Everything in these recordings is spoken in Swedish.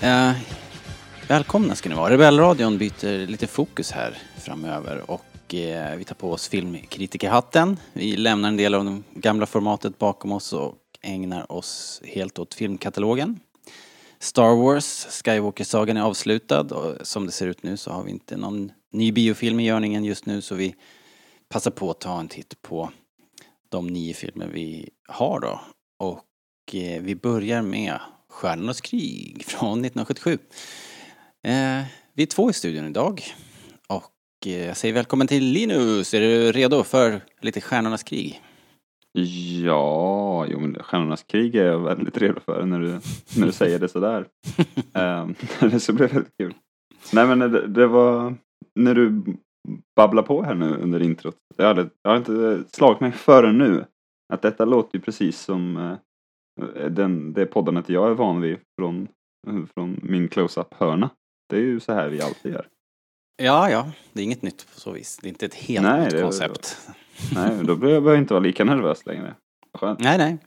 Eh, välkomna ska ni vara. Rebellradion byter lite fokus här framöver och eh, vi tar på oss filmkritikerhatten. Vi lämnar en del av det gamla formatet bakom oss och ägnar oss helt åt filmkatalogen. Star Wars, Skywalker-sagan är avslutad och som det ser ut nu så har vi inte någon ny biofilm i görningen just nu så vi passar på att ta en titt på de nio filmer vi har då. Och eh, vi börjar med Stjärnornas krig från 1977. Eh, vi är två i studion idag och eh, jag säger välkommen till Linus. Är du redo för lite Stjärnornas krig? Ja, jo men Stjärnornas krig är jag väldigt redo för när du, när du säger det sådär. um, det så blev väldigt kul. Nej men det, det, var när du babblar på här nu under introt. Jag, hade, har inte slagit mig förrän nu att detta låter ju precis som uh, den, det poddandet jag är van vid från, uh, från min close-up-hörna. Det är ju så här vi alltid gör. Ja, ja, det är inget nytt på så vis. Det är inte ett helt Nej, nytt koncept. Nej, då behöver jag inte vara lika nervös längre. Skönt. Nej, nej.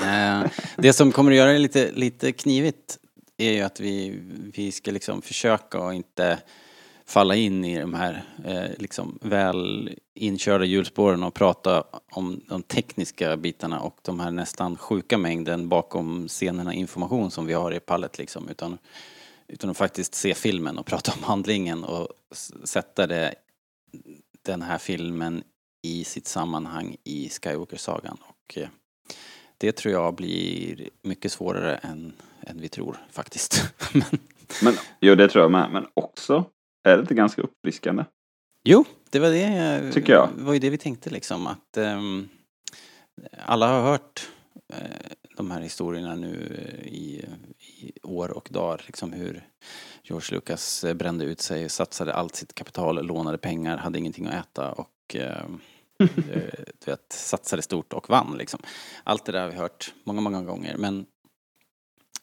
Eh, det som kommer att göra det lite, lite knivigt är ju att vi, vi ska liksom försöka att inte falla in i de här eh, liksom väl inkörda hjulspåren och prata om de tekniska bitarna och de här nästan sjuka mängden bakom scenerna information som vi har i pallet liksom utan, utan att faktiskt se filmen och prata om handlingen och sätta det, den här filmen i sitt sammanhang i Skywalker-sagan och eh, det tror jag blir mycket svårare än, än vi tror faktiskt. Men, jo, det tror jag med. Men också är det inte ganska uppfriskande? jo, det var det Tycker jag. Var ju det vi tänkte liksom att ehm, alla har hört eh, de här historierna nu eh, i, i år och dagar liksom hur George Lucas eh, brände ut sig, satsade allt sitt kapital, lånade pengar, hade ingenting att äta och eh, du vet, satsade stort och vann liksom. Allt det där har vi hört många, många gånger men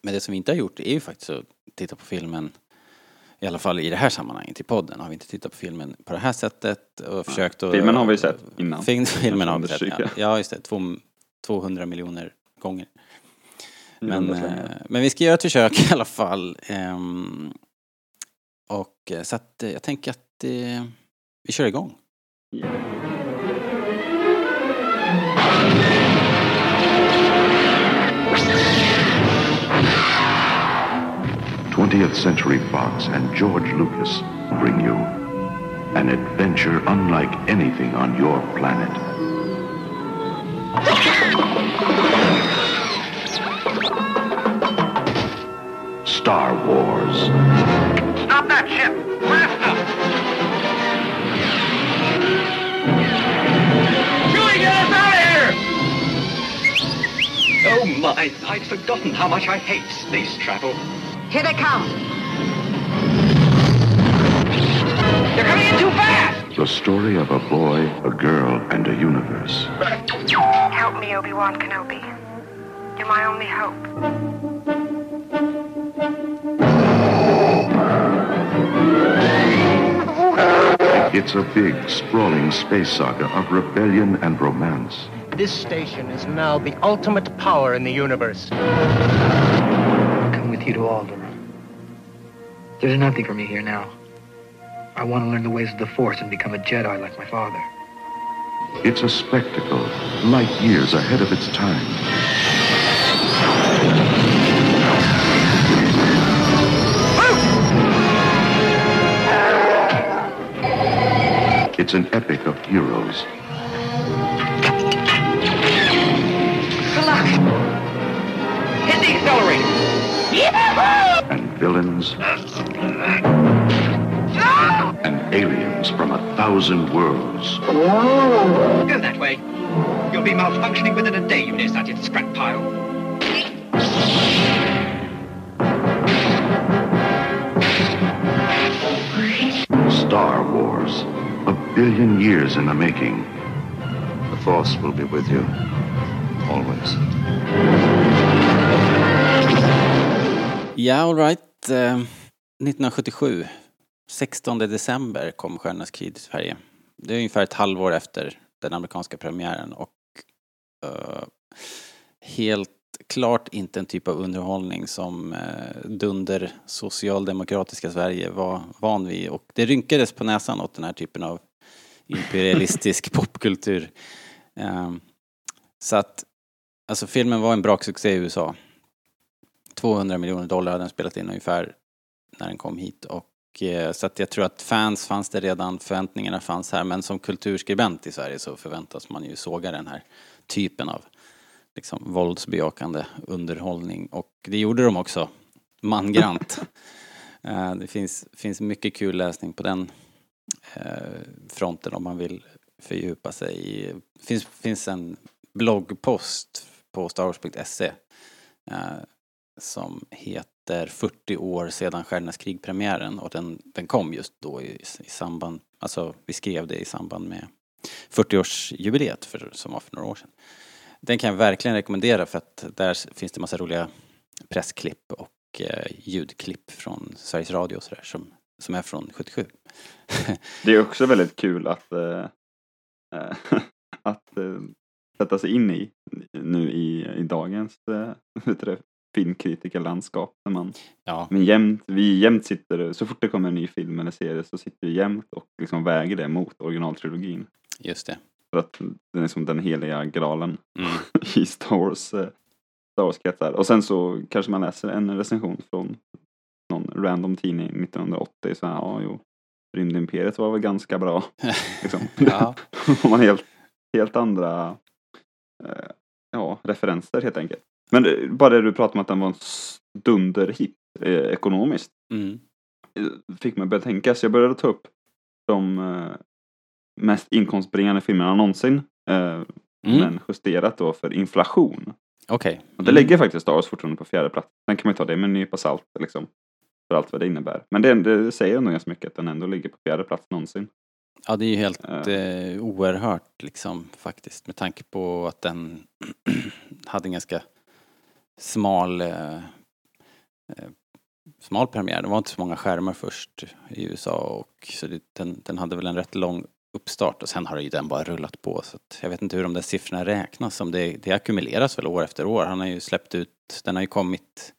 men det som vi inte har gjort är ju faktiskt att titta på filmen i alla fall i det här sammanhanget, i podden, har vi inte tittat på filmen på det här sättet och försökt att... Filmen har vi sett innan. Film, filmen har vi sett, ja. ja just det, två, 200 miljoner gånger. Men, eh, men vi ska göra ett försök i alla fall. ehm, och eh, så att eh, jag tänker att vi kör igång. Yeah. 20th Century Fox and George Lucas bring you an adventure unlike anything on your planet. Star Wars. Stop that ship! Blast them! Julie, get us out of here! Oh my, I'd forgotten how much I hate space travel. Here they come. You're coming in too fast! The story of a boy, a girl, and a universe. Help me, Obi-Wan Kenobi. You're my only hope. It's a big, sprawling space saga of rebellion and romance. This station is now the ultimate power in the universe. come with you to Alderaan. There's nothing for me here now. I want to learn the ways of the Force and become a Jedi like my father. It's a spectacle, light years ahead of its time. It's an epic of heroes Good luck! Hit the accelerator! and villains and aliens from a thousand worlds. Go that way. You'll be malfunctioning within a day, you nearsighted scrap pile. Star Wars, a billion years in the making. The Force will be with you, always. Ja, all right. Eh, 1977, 16 december kom Stjärnornas krig till Sverige. Det är ungefär ett halvår efter den amerikanska premiären och eh, helt klart inte en typ av underhållning som eh, dunder socialdemokratiska Sverige var van vid och det rynkades på näsan åt den här typen av imperialistisk popkultur. Eh, så att, alltså filmen var en braksuccé i USA. 200 miljoner dollar hade den spelat in ungefär när den kom hit och eh, så att jag tror att fans fanns det redan, förväntningarna fanns här men som kulturskribent i Sverige så förväntas man ju såga den här typen av liksom våldsbejakande underhållning och det gjorde de också mangrant. Eh, det finns, finns mycket kul läsning på den eh, fronten om man vill fördjupa sig i. Det finns, finns en bloggpost på starwars.se som heter 40 år sedan Stjärnornas krig-premiären och den, den kom just då i, i samband, alltså vi skrev det i samband med 40-årsjubileet för, som var för några år sedan. Den kan jag verkligen rekommendera för att där finns det massa roliga pressklipp och eh, ljudklipp från Sveriges Radio och sådär som, som är från 77. Det är också väldigt kul att, eh, eh att eh, sätta sig in i nu i, i dagens äh, filmkritikerlandskap. När man, ja. men jämt, vi jämt sitter, så fort det kommer en ny film eller serie så sitter vi jämt och liksom väger det mot originaltrilogin. Just det. För att den är som den heliga graalen Mm. i Star Wars, Star Wars-kretsar. Och sen så kanske man läser en recension från någon random tidning 1980. Så här, ja, jo, Rymdimperiet var väl ganska bra. Liksom. ja. Har man helt, helt andra eh, ja, referenser helt enkelt. Men det, bara det du pratade om att den var en dunderhit eh, ekonomiskt. Mm. Fick mig börja tänka, så jag började ta upp de eh, mest inkomstbringande filmerna någonsin. Eh, Mm. Men justerat då för inflation. Okej. Det Mm. ligger faktiskt Star Wars fortfarande på fjärde plats. Sen kan man ju ta det med en nypa salt liksom. För allt vad det innebär. Men det, det säger ändå ganska mycket att den ändå ligger på fjärde plats någonsin. Ja, det är ju helt Ja. eh, oerhört liksom faktiskt med tanke på att den hade en ganska smal eh, eh, smal premiär. Det var inte så många skärmar först i USA och så det, den, den hade väl en rätt lång uppstart och sen har ju den bara rullat på så att jag vet inte hur de där siffrorna räknas om det, det ackumuleras väl år efter år. Han har ju släppt ut, den har ju kommit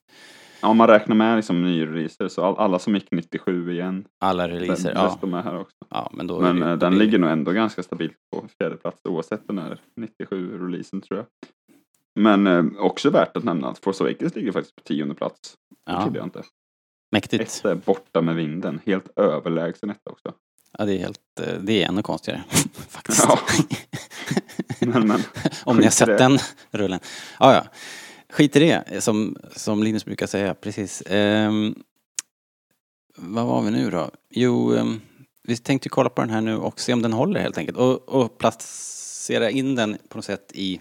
Ja, om man räknar med liksom nyreleaser så all, alla som gick 97 igen. alla releaser. Den, Ja, är här också. ja, men Men det ju- eh, den ligger nog ändå ganska stabilt på fjärde plats oavsett den här 97-releasen tror jag. Men eh, också värt att nämna att Force Awakens ligger faktiskt på tionde plats. Det Ja, trodde jag inte. mäktigt. Etta är Borta med vinden. Helt överlägsen etta också. Ja, det är helt, eh, det är ännu konstigare faktiskt. Ja. Men, men. Om ni har sett det. den rullen. Ja, ja. Skit i det, som, som Linus brukar säga. Precis. Ehm, vad var vi nu då? Jo, ehm, vi tänkte kolla på den här nu och se om den håller helt enkelt. Och, och placera in den på något sätt i...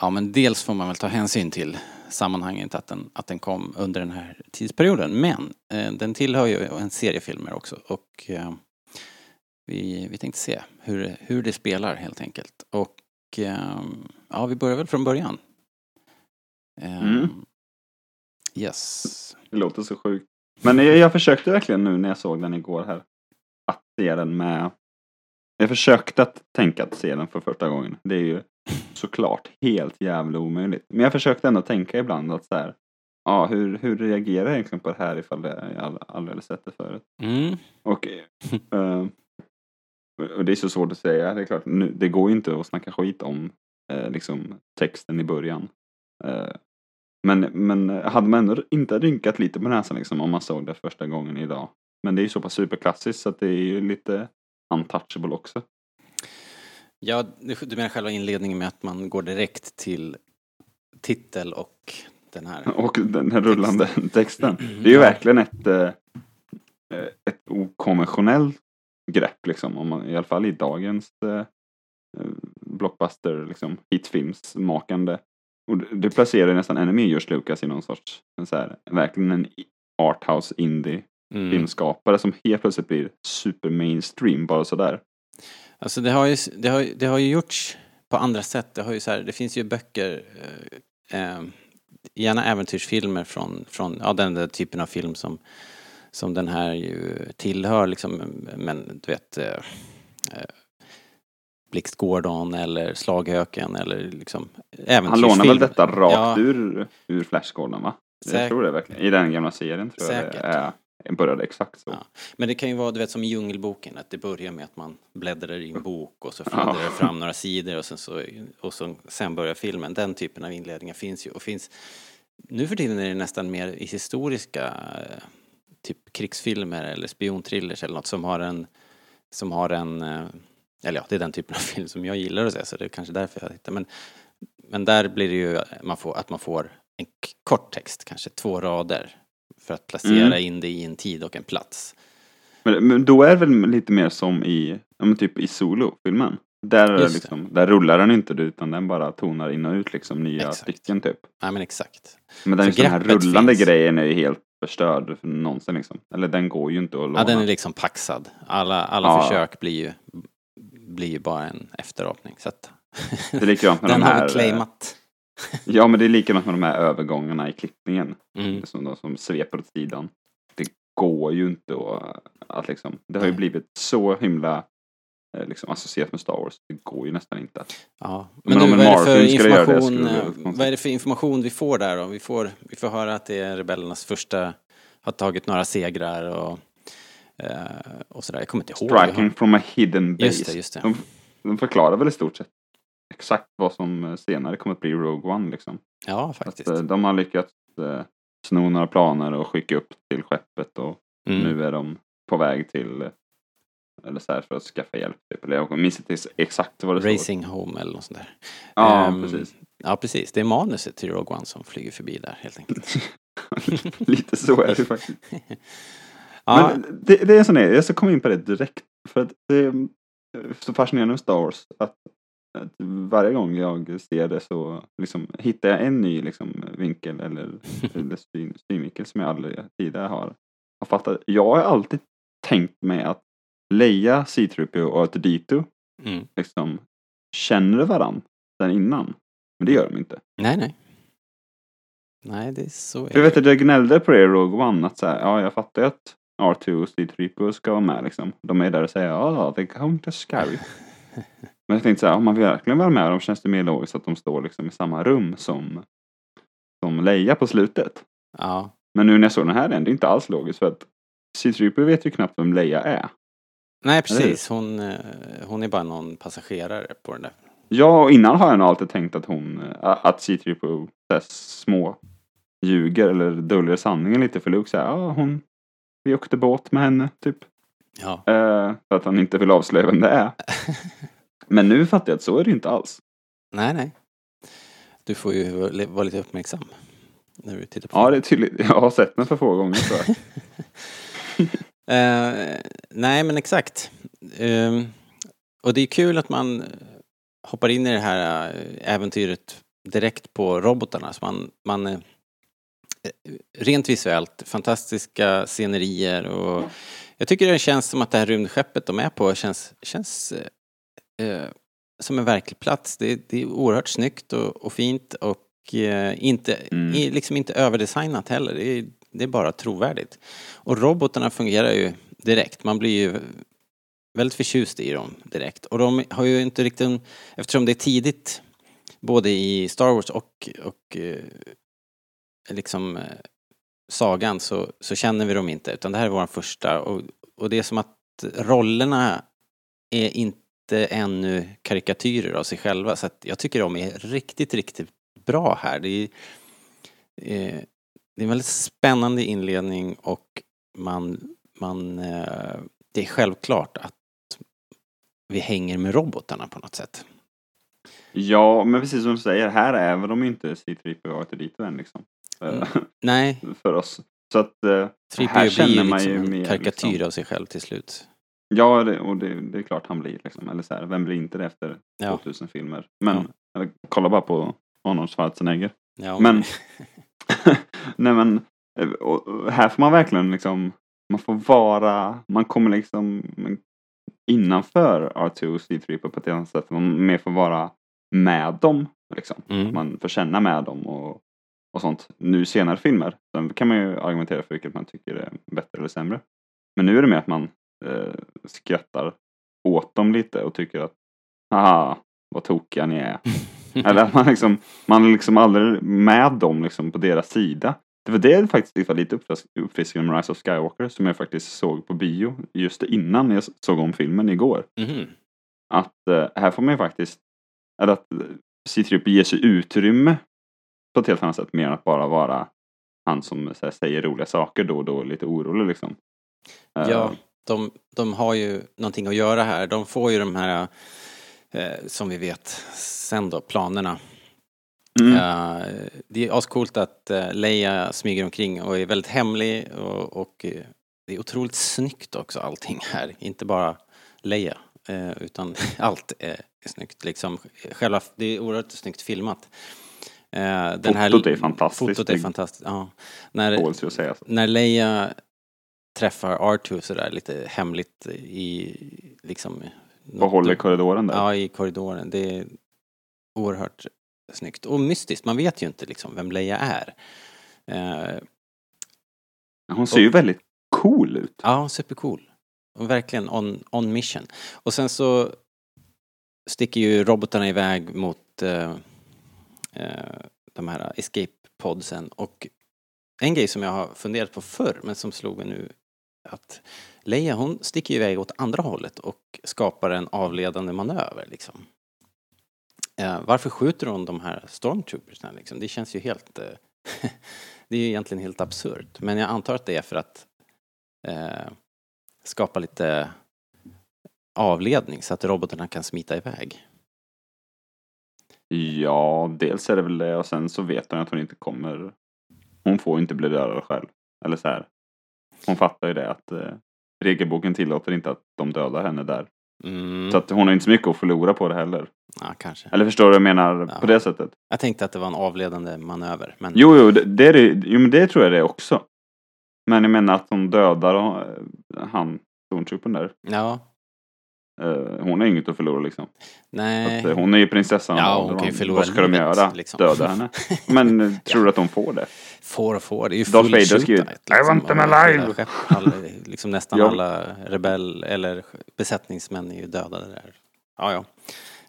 Ja, men dels får man väl ta hänsyn till sammanhanget att den, att den kom under den här tidsperioden. Men eh, den tillhör ju en serie filmer också. Och eh, vi, vi tänkte se hur, hur det spelar helt enkelt. Och ehm, ja, vi börjar väl från början. Ehm, Mm. Yes. Det låter så sjukt. Men jag, jag försökte verkligen nu när jag såg den igår här. Att se den med... Jag försökte att tänka att se den för första gången. Det är ju såklart helt jävla omöjligt. Men jag försökte ändå tänka ibland att så här. Ja, hur, hur reagerar jag egentligen på det här ifall jag aldrig sett det förut? Mm. Och, eh, och det är så svårt att säga. Det är klart, nu, det går ju inte att snacka skit om eh, liksom, texten i början. Eh, men, men hade man ändå inte rynkat lite på näsan liksom, om man såg det första gången idag. Men det är ju så pass superklassiskt så att det är ju lite untouchable också. Ja, du menar själva inledningen med att man går direkt till titel och den här. Och den här rullande texten. Det är ju verkligen ett, eh, eh, ett okonventionellt grepp liksom. Om man, I alla fall i dagens eh, blockbuster, liksom, hitfilmsmakande. Och det, placerar nästan ännu mer George Lucas i någon sorts, så här, verkligen en arthouse indie Mm. filmskapare som helt plötsligt blir super mainstream bara sådär. Alltså det har ju, det har, det har ju gjorts på andra sätt. Det, har ju så här, det finns ju böcker, eh, eh, gärna äventyrsfilmer från, från ja, den där typen av film som, som den här ju tillhör liksom, men du vet eh, eh, Blixt Gordon eller Slaghöken eller liksom Han äventyrsfilm. lånar väl detta rakt Ja. ur, ur Flash Gordon va? Säkert. Jag tror det verkligen. I den gamla serien tror jag Säkert. det är. Började exakt så. Ja. Men det kan ju vara, du vet som i Djungelboken, att det börjar med att man bläddrar i en bok och så fladdrar det fram några sidor och sen, så, och så, sen börjar filmen. Den typen av inledningar finns ju och finns nu för tiden är det nästan mer i historiska eh, typ krigsfilmer eller spionthrillers eller något som har en som har en eh, eller ja, det är den typen av film som jag gillar att se så det är kanske därför jag hittar men men där blir det ju man får, att man får en kort text, kanske två rader för att placera Mm. in det i en tid och en plats. Men, men då är det väl lite mer som i, ja, typ i Solo-filmen. Där, liksom, där rullar den inte utan den bara tonar in och ut liksom nya Exakt. stycken typ. Nej men exakt. Men den, liksom, den här rullande finns. grejen är ju helt förstörd för någonsin liksom. Eller den går ju inte att låna. Ja, den är liksom paxad. Alla, alla Ja. försök blir ju, blir ju bara en efterapning. Så att Det är likadant med den de har här. vi claimat. Ja men det är likadant med de här övergångarna i klippningen. Mm. Som, de, som sveper åt sidan. Det går ju inte att, att liksom. Det har ju blivit så himla eh, liksom associerat med Star Wars. Det går ju nästan inte. Ja. Men Men, om du, en vad, är det för Marvel skulle göra det skulle eh, vad är det för information vi får där då? Vi får, vi får höra att det är rebellernas första, har tagit några segrar och, eh, och sådär. Jag kommer inte ihåg. Striking from a hidden base. Just det, just det. De, de förklarar väl i stort sett exakt vad som eh, senare kommer att bli Rogue One liksom. Ja, Att, faktiskt. eh, de har lyckats eh, sno några planer och skicka upp till skeppet och Mm. nu är de på väg till eh, eller så här för att skaffa hjälp. Typ. Jag minns inte exakt vad det står. Racing Home eller något sånt där. Ja, Ehm, precis. Ja, precis. Det är manuset till Rogue One som flyger förbi där helt enkelt. Lite så är det faktiskt. Ja, Men det, det är en sån här, jag ska komma in på det direkt. För att det är så fascinerande med Star Wars. Att, att varje gång jag ser det så liksom, hittar jag en ny liksom, vinkel eller, eller syn, synvinkel som jag aldrig tidigare har, har fattat. Jag har alltid tänkt mig att Leia, C-3PO och R2D2 mm. liksom, känner varandra sen innan. Men det gör de inte. Nej, nej. Nej, det är så. För jag vet att jag gnällde på det i Rogue One att så här, ja jag fattar ju att R2 och C3PO ska vara med liksom. De är där och säger ja, they come to scary. Men jag tänkte så här, om man vill verkligen vara med dem känns det mer logiskt att de står liksom i samma rum som, som Leia på slutet. Ja, Men nu när jag såg den här, det är inte alls logiskt för att C3PO vet ju knappt vem Leia är. nej precis. Hon, eh, hon är bara någon passagerare på den där. Ja, och innan har jag nog alltid tänkt att hon, äh, att C3PO så här, små ljuger eller döljer sanningen lite för Luke. Så här, ja, hon, vi åkte båt med henne, typ. Ja, Eh, för att han inte vill avslöja vem det är. Men nu fattar jag att så är det inte alls. nej, nej. Du får ju vara lite uppmärksam när du tittar på Ja, det är tydligt. Jag har sett den för få gånger tror jag. Eh, nej, men exakt. Ehm, och det är kul att man hoppar in i det här eh, äventyret direkt på robotarna. Så man, man, eh, rent visuellt, fantastiska scenerier och jag tycker det känns som att det här rymdskeppet de är på känns, känns eh, som en verklig plats. Det, det är oerhört snyggt och, och fint och eh, inte, Mm. liksom inte överdesignat heller. Det är, det är bara trovärdigt. Och robotarna fungerar ju direkt. Man blir ju väldigt förtjust i dem direkt. Och de har ju inte riktigt, en, eftersom det är tidigt både i Star Wars och, och eh, liksom eh, sagan så, så känner vi dem inte. Utan det här är vår första och, och det är som att rollerna är inte ännu karikatyrer av sig själva. Så jag tycker de är riktigt, riktigt bra här. Det är, eh, det är en väldigt spännande inledning och man, man, eh, det är självklart att vi hänger med robotarna på något sätt. Ja, men precis som du säger, här är väl de inte C3PO och R2D2 än liksom. Eh, Mm. Nej, för oss. Så att eh, här 3PO känner ju man liksom ju en mer, karikatyr liksom. av sig själv till slut. Ja, det, och det, det är klart han blir liksom. Eller så här, vem blir inte det efter Ja. 2000 filmer? Men, eller, kolla bara på Arnold Schwarzenegger. Ja, Men, nej men, eh, här får man verkligen liksom man får vara, man kommer liksom innanför R2 och C3 på ett annat sätt. Man mer får vara med dem. Liksom. Mm. Man får känna med dem och, och sånt. Nu senare filmer, sen kan man ju argumentera för vilket man tycker är bättre eller sämre. Men nu är det mer att man eh, skrattar åt dem lite och tycker att haha, vad tokiga ni är. Eller att man liksom, man är liksom aldrig med dem liksom på deras sida. Det var det faktiskt lite uppfrisk- uppfriskande med Rise of Skywalker som jag faktiskt såg på bio just innan jag såg om filmen igår. Mhm. Att eh, här får man ju faktiskt, eller att eh, C-3PO ger sig utrymme på ett helt annat sätt mer än att bara vara han som här, säger roliga saker då och då, lite orolig liksom. Eh, Ja, de, de har ju någonting att göra här. De får ju de här, eh, som vi vet sen då, planerna. mm, Eh, det är ascoolt att eh, Leia smyger omkring och är väldigt hemlig och, och eh, det är otroligt snyggt också allting här. Inte bara Leia, utan allt är snyggt liksom. Själva, det är oerhört snyggt filmat. Den Fotot är fantastiskt Fotot är fantastiskt, ja. När, när Leia träffar R2 sådär lite hemligt i liksom... Och håller i korridoren där. Ja, i korridoren. Det är oerhört snyggt. Och mystiskt, man vet ju inte liksom vem Leia är. Eh, Hon ser ju väldigt cool ut. ja, supercool. Och verkligen on, on mission. Och sen så sticker ju robotarna iväg mot eh, eh, de här escape podsen. Och en grej som jag har funderat på förr, men som slog mig nu, att Leia hon sticker iväg åt andra hållet och skapar en avledande manöver liksom. Eh, varför skjuter hon de här stormtroopersna liksom? Det känns ju helt... Eh, det är ju egentligen helt absurt. Men jag antar att det är för att eh, skapa lite avledning så att robotarna kan smita iväg. Ja, dels är det väl det och sen så vet hon att hon inte kommer. Hon får inte bli dödad själv. Eller så här. Hon fattar ju det att eh, regelboken tillåter inte att de dödar henne där. Mm. Så att hon har inte så mycket att förlora på det heller. Ja, kanske. Eller förstår du vad jag menar Ja. på det sättet? Jag tänkte att det var en avledande manöver. Men Jo, jo, det, det, är det, jo men det tror jag det är också. Men jag menar att hon dödar eh, han, stormtroopern där. ja, hon har inget att förlora liksom. nej. Att, eh, hon är ju prinsessan Ja, hon kan ju förlora Vad ska de livet, göra? liksom. Döda henne? Men eh, tror du att de får det? Får och får, det är ju Darth Vader shootout, liksom, "I want them alive." skepp. Alla, liksom nästan Ja. alla rebell eller besättningsmän är ju dödade där. Ja, ja.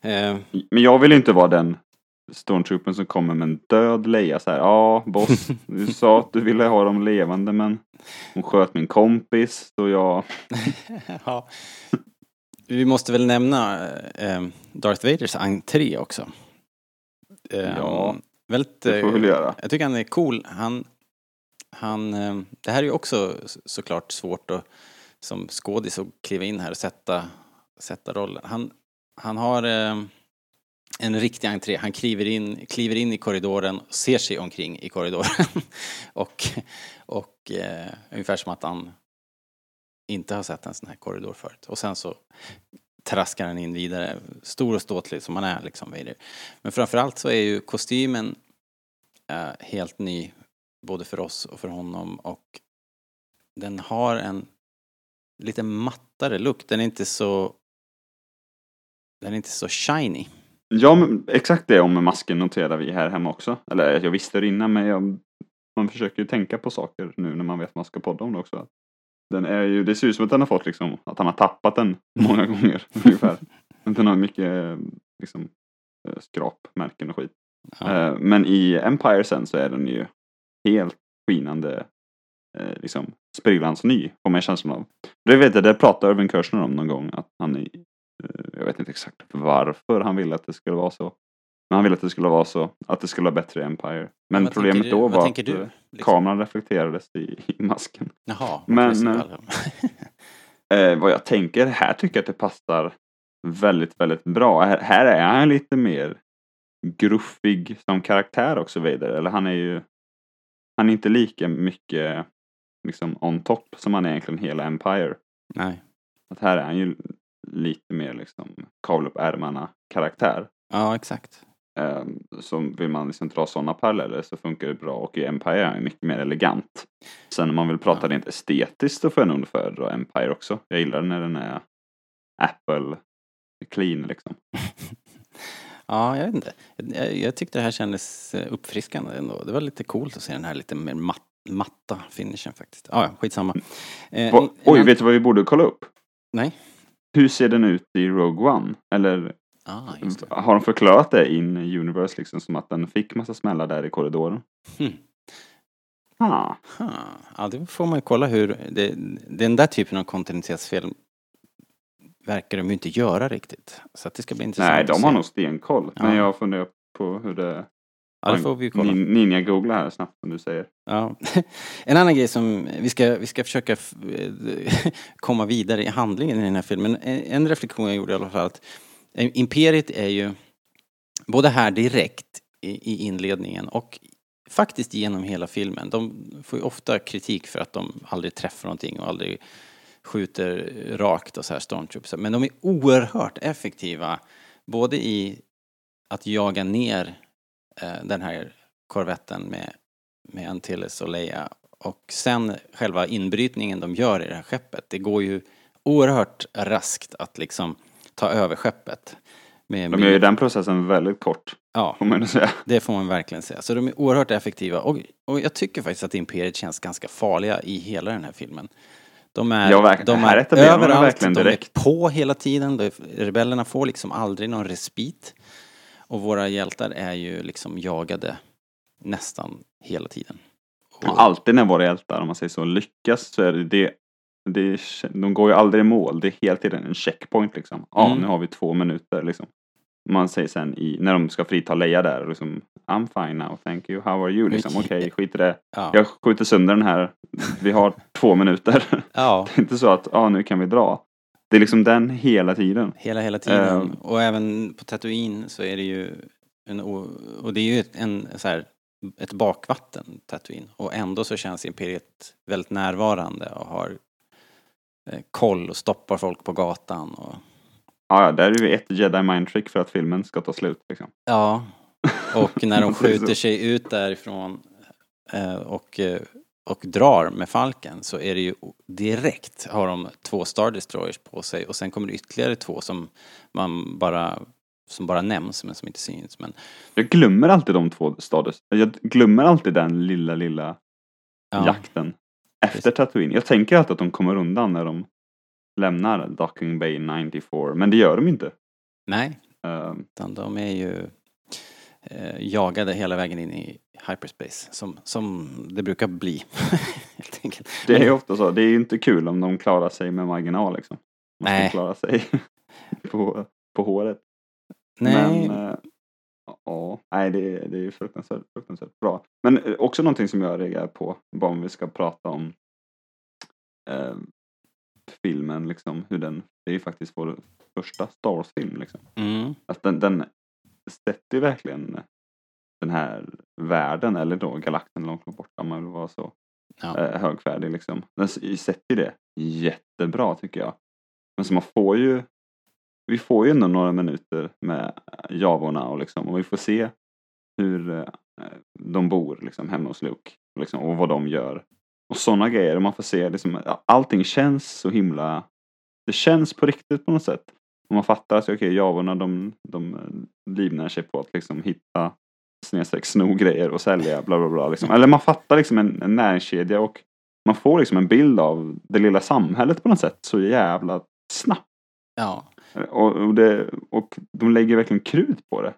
Eh, Men jag vill inte vara den stormtroopern som kommer med en död Leia så här. Ja, boss, du sa att du ville ha dem levande men hon sköt min kompis så jag... ja. Vi måste väl nämna eh, Darth Vaders entré också. Eh, Ja, väldigt, Det får vi väl eh, göra. Jag tycker han är cool. Han, han, eh, det här är ju också så- såklart svårt att som skådis att kliva in här och sätta, sätta rollen. Han, han har eh, en riktig entré. Han kliver in, kliver in i korridoren, ser sig omkring i korridoren och, och eh, ungefär som att han inte har sett en sån här korridor förut. Och sen så traskar han in vidare, stor och ståtlig som han är liksom. Vader. Men framförallt så är ju kostymen eh, helt ny, både för oss och för honom och den har en lite mattare look. Den är inte så den är inte så shiny. Ja, men exakt det om masken noterar vi här hemma också. Eller jag visste det innan men jag, man försöker ju tänka på saker nu när man vet att man ska podda om det också. Den är ju, det ser ut som att den har fått liksom, att han har tappat den många gånger ungefär. Den har mycket liksom, eh, skrapmärken och skit. Ja. Eh, Men i Empire sen så är den ju helt skinande, eh, liksom sprillans ny, får man känslan av. Det vet jag, det pratade Irvin Kershner om någon gång, att han jag vet inte exakt varför han ville att det skulle vara så. Men han ville att det skulle vara så, att det skulle vara bättre i Empire. Men vad problemet du- då var att du, eh, liksom? kameran reflekterades i, i masken. Jaha, Men, eh, Eh, vad jag tänker, här tycker jag att det passar väldigt, väldigt bra. Här, här är han lite mer gruffig som karaktär också Vader. Eller han är ju, han är inte lika mycket liksom on top som han är egentligen hela Empire. Nej. Att här är han ju lite mer liksom kavla upp ärmarna karaktär. Ja, exakt. Eh, så vill man liksom dra sådana paralleller så funkar det bra och i Empire är mycket mer elegant. Sen om man vill prata Ja. rent estetiskt så får jag nog föredra Empire också. Jag gillar när den är Apple clean liksom. Ja, jag vet inte. Jag, jag tyckte det här kändes eh, uppfriskande ändå. Det var lite coolt att se den här lite mer matt, matta finishen faktiskt. Ah, ja, skitsamma. Eh, Va, oj, vet du vad vi borde kolla upp? Nej. Hur ser den ut i Rogue One? Eller Ah, det. har de förklarat det in universe liksom som att den fick massa smällar där i korridoren? Hmm. Ah. Ha. Ja, det får man ju kolla hur... Det, den där typen av kontinuitetsfilm verkar de ju inte göra riktigt. Så att det ska bli intressant Nej, de har nog stenkoll. Men Ja. jag funderar på hur det... Ja, det får vi ju kolla. Nin- Ninja-googla här snabbt som du säger. Ja. En annan grej som vi ska, vi ska försöka komma vidare i handlingen i den här filmen. En, en reflektion jag gjorde i alla fall att Imperiet är ju både här direkt i, i inledningen och faktiskt genom hela filmen. De får ju ofta kritik för att de aldrig träffar någonting och aldrig skjuter rakt och så här stormtroops. Men de är oerhört effektiva både i att jaga ner eh, den här korvetten med, med Antilles och Leia och sen själva inbrytningen de gör i det här skeppet. Det går ju oerhört raskt att liksom ta över skeppet. Med, De gör ju den processen väldigt kort, Ja, det får man verkligen säga. Så de är oerhört effektiva och, och jag tycker faktiskt att Imperiet känns ganska farliga i hela den här filmen. De är, Ja, de är överallt, de är direkt. på hela tiden. De, rebellerna får liksom aldrig någon respit. Och våra hjältar är ju liksom jagade nästan hela tiden. Och alltid när våra hjältar, om man säger så, lyckas så är det är, de går ju aldrig i mål. Det är hela tiden en checkpoint liksom. Ja, Mm. nu har vi två minuter liksom. Man säger sen i, när de ska frita Leia där, liksom, I'm fine now, thank you, how are you? Liksom, okej, skit i det. Ja. Jag skjuter sönder den här, vi har två minuter. ja, Det är inte så att, ja nu kan vi dra. Det är liksom den hela tiden. hela, hela tiden. Ehm. och även på Tatooine så är det ju en, och det är ju ett- en så här, ett bakvatten, Tatooine. Och ändå så känns Imperiet väldigt närvarande och har koll och stoppar folk på gatan och Ja, där är ju ett jedi mind trick för att filmen ska ta slut liksom. Ja, och när de skjuter sig ut därifrån eh, och, eh, och drar med falken så är det ju direkt har de två Star Destroyers på sig och sen kommer det ytterligare två som man bara som bara nämns men som inte syns. Men Jag glömmer alltid de två stadies. Jag glömmer alltid den lilla, lilla ja, jakten efter Tatooine. Jag tänker alltid att de kommer undan när de lämnar Docking Bay 94, men det gör de inte. nej, Ehm, utan de är ju eh, jagade hela vägen in i hyperspace som, som det brukar bli. helt enkelt. det är Men- ju ofta så. Det är ju inte kul om de klarar sig med marginal liksom. Man ska Nej. klara sig på, på håret. nej, Men, eh, ja, nej det, är- det är ju fruktansvärt, fruktansvärt bra. Men eh, också någonting som jag reagerar på, bara om vi ska prata om eh, filmen, liksom, hur den, det är ju faktiskt vår första Star Wars-film. Liksom. mm, Att den, den sätter ju verkligen den här världen, eller då galaxen långt borta, om man vill vara så ja, eh, högfärdig. Liksom. Den sätter ju det jättebra tycker jag. Men så man får ju, vi får ju ändå några minuter med javorna och, liksom, och vi får se hur eh, de bor liksom, hemma hos Luke liksom, och vad de gör. Och sådana grejer, man får se liksom, allting känns så himla, det känns på riktigt på något sätt. Och man fattar att okay, javorna de, de eh, livnär sig på att liksom hitta snedstreck sno grejer och sälja bla bla bla. Liksom. Eller man fattar liksom en, en näringskedja och man får liksom en bild av det lilla samhället på något sätt så jävla snabbt. ja. Och, och, det, och de lägger verkligen krut på det.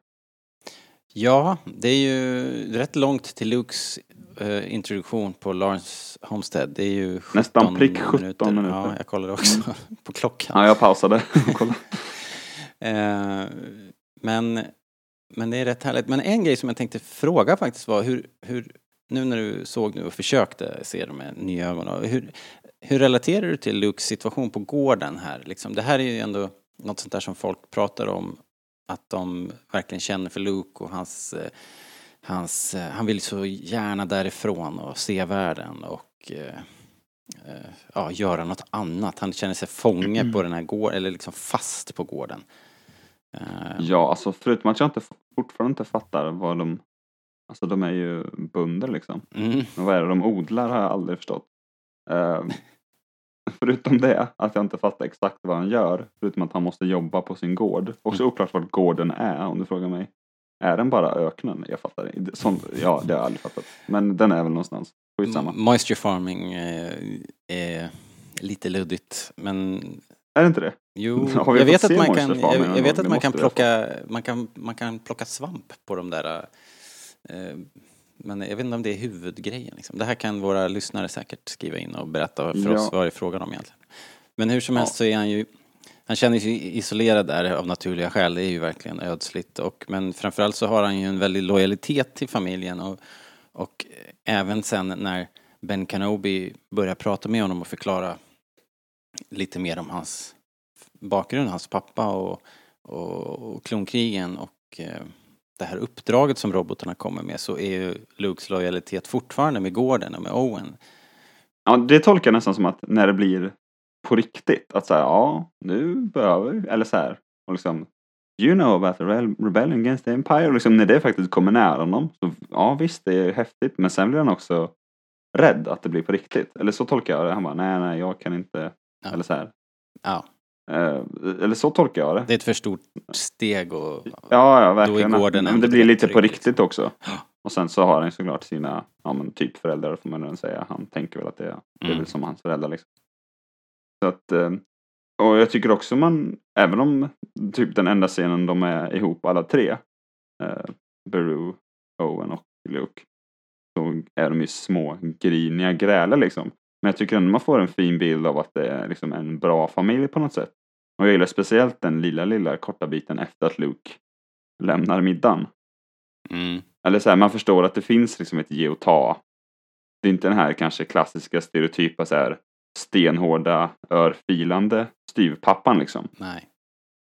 Ja, det är ju rätt långt till Lukes eh, introduktion på Lawrence Homestead. Det är ju 17 Nästan prick 17 minuter. Ja, jag kollade också på klockan. Ja, jag pausade. Eh, men, men det är rätt härligt. Men en grej som jag tänkte fråga faktiskt var hur, hur nu när du såg nu och försökte se det med nya ögon, hur, hur relaterar du till Lukes situation på gården här? Liksom, det här är ju ändå något sånt där som folk pratar om, att de verkligen känner för Luke och hans, eh, hans eh, han vill så gärna därifrån och se världen och eh, ja, göra något annat. Han känner sig fånge på den här gården, eller liksom fast på gården. Ja, alltså förutom att jag inte fortfarande inte fattar vad de... Alltså de är ju bönder liksom. Mm. Men vad är det de odlar har jag aldrig förstått. Förutom det, att jag inte fattar exakt vad han gör. Förutom att han måste jobba på sin gård. Också oklart vad gården är om du frågar mig. Är den bara öknen? Jag fattar inte. Sånt, ja, det har jag aldrig fattat. Men den är väl någonstans. Skitsamma. Moisture farming eh, är lite luddigt, men Är det inte det? jo, jag vet att man kan, jag, jag vet att man kan, plocka, man, kan, man kan plocka svamp på de där, eh, men jag vet inte om det är huvudgrejen. Liksom. Det här kan våra lyssnare säkert skriva in och berätta för Ja. oss vad det är frågan om egentligen. Men hur som Ja. helst så är han ju, han känner sig isolerad där av naturliga skäl, det är ju verkligen ödsligt. Och, men framförallt så har han ju en väldig lojalitet till familjen och, och även sen när Ben Kenobi börjar prata med honom och förklara lite mer om hans bakgrund, hans pappa och, och, och klonkrigen och eh, det här uppdraget som robotarna kommer med så är ju Lukes lojalitet fortfarande med Gordon och med Owen. Ja, det tolkar jag nästan som att när det blir på riktigt. Att säga ja, nu behöver vi, eller så här. Och liksom, you know about the rebellion against the empire. Och liksom när det faktiskt kommer nära honom. Så, ja visst, det är häftigt. Men sen blir han också rädd att det blir på riktigt. Eller så tolkar jag det. Han bara, nej, nej, jag kan inte. Ja. Eller så här. Ja, eller så tolkar jag det. det är ett för stort steg och Ja, ja, verkligen. Gordon men ändå det blir lite på riktigt också. Och sen så har han såklart sina, ja men typ föräldrar får man väl säga. Han tänker väl att det är, det är Mm. väl som hans föräldrar liksom. Så att, eh, och jag tycker också man, även om typ den enda scenen de är ihop alla tre, eh, Beru, Owen och Luke, så är de ju små griniga grälar liksom. Men jag tycker ändå man får en fin bild av att det är liksom en bra familj på något sätt. Och jag gillar speciellt den lilla, lilla korta biten efter att Luke lämnar middagen. mm, Eller så här, man förstår att det finns liksom ett ge och ta. Det är inte den här kanske klassiska stereotypa så här stenhårda, örfilande styvpappan liksom. nej.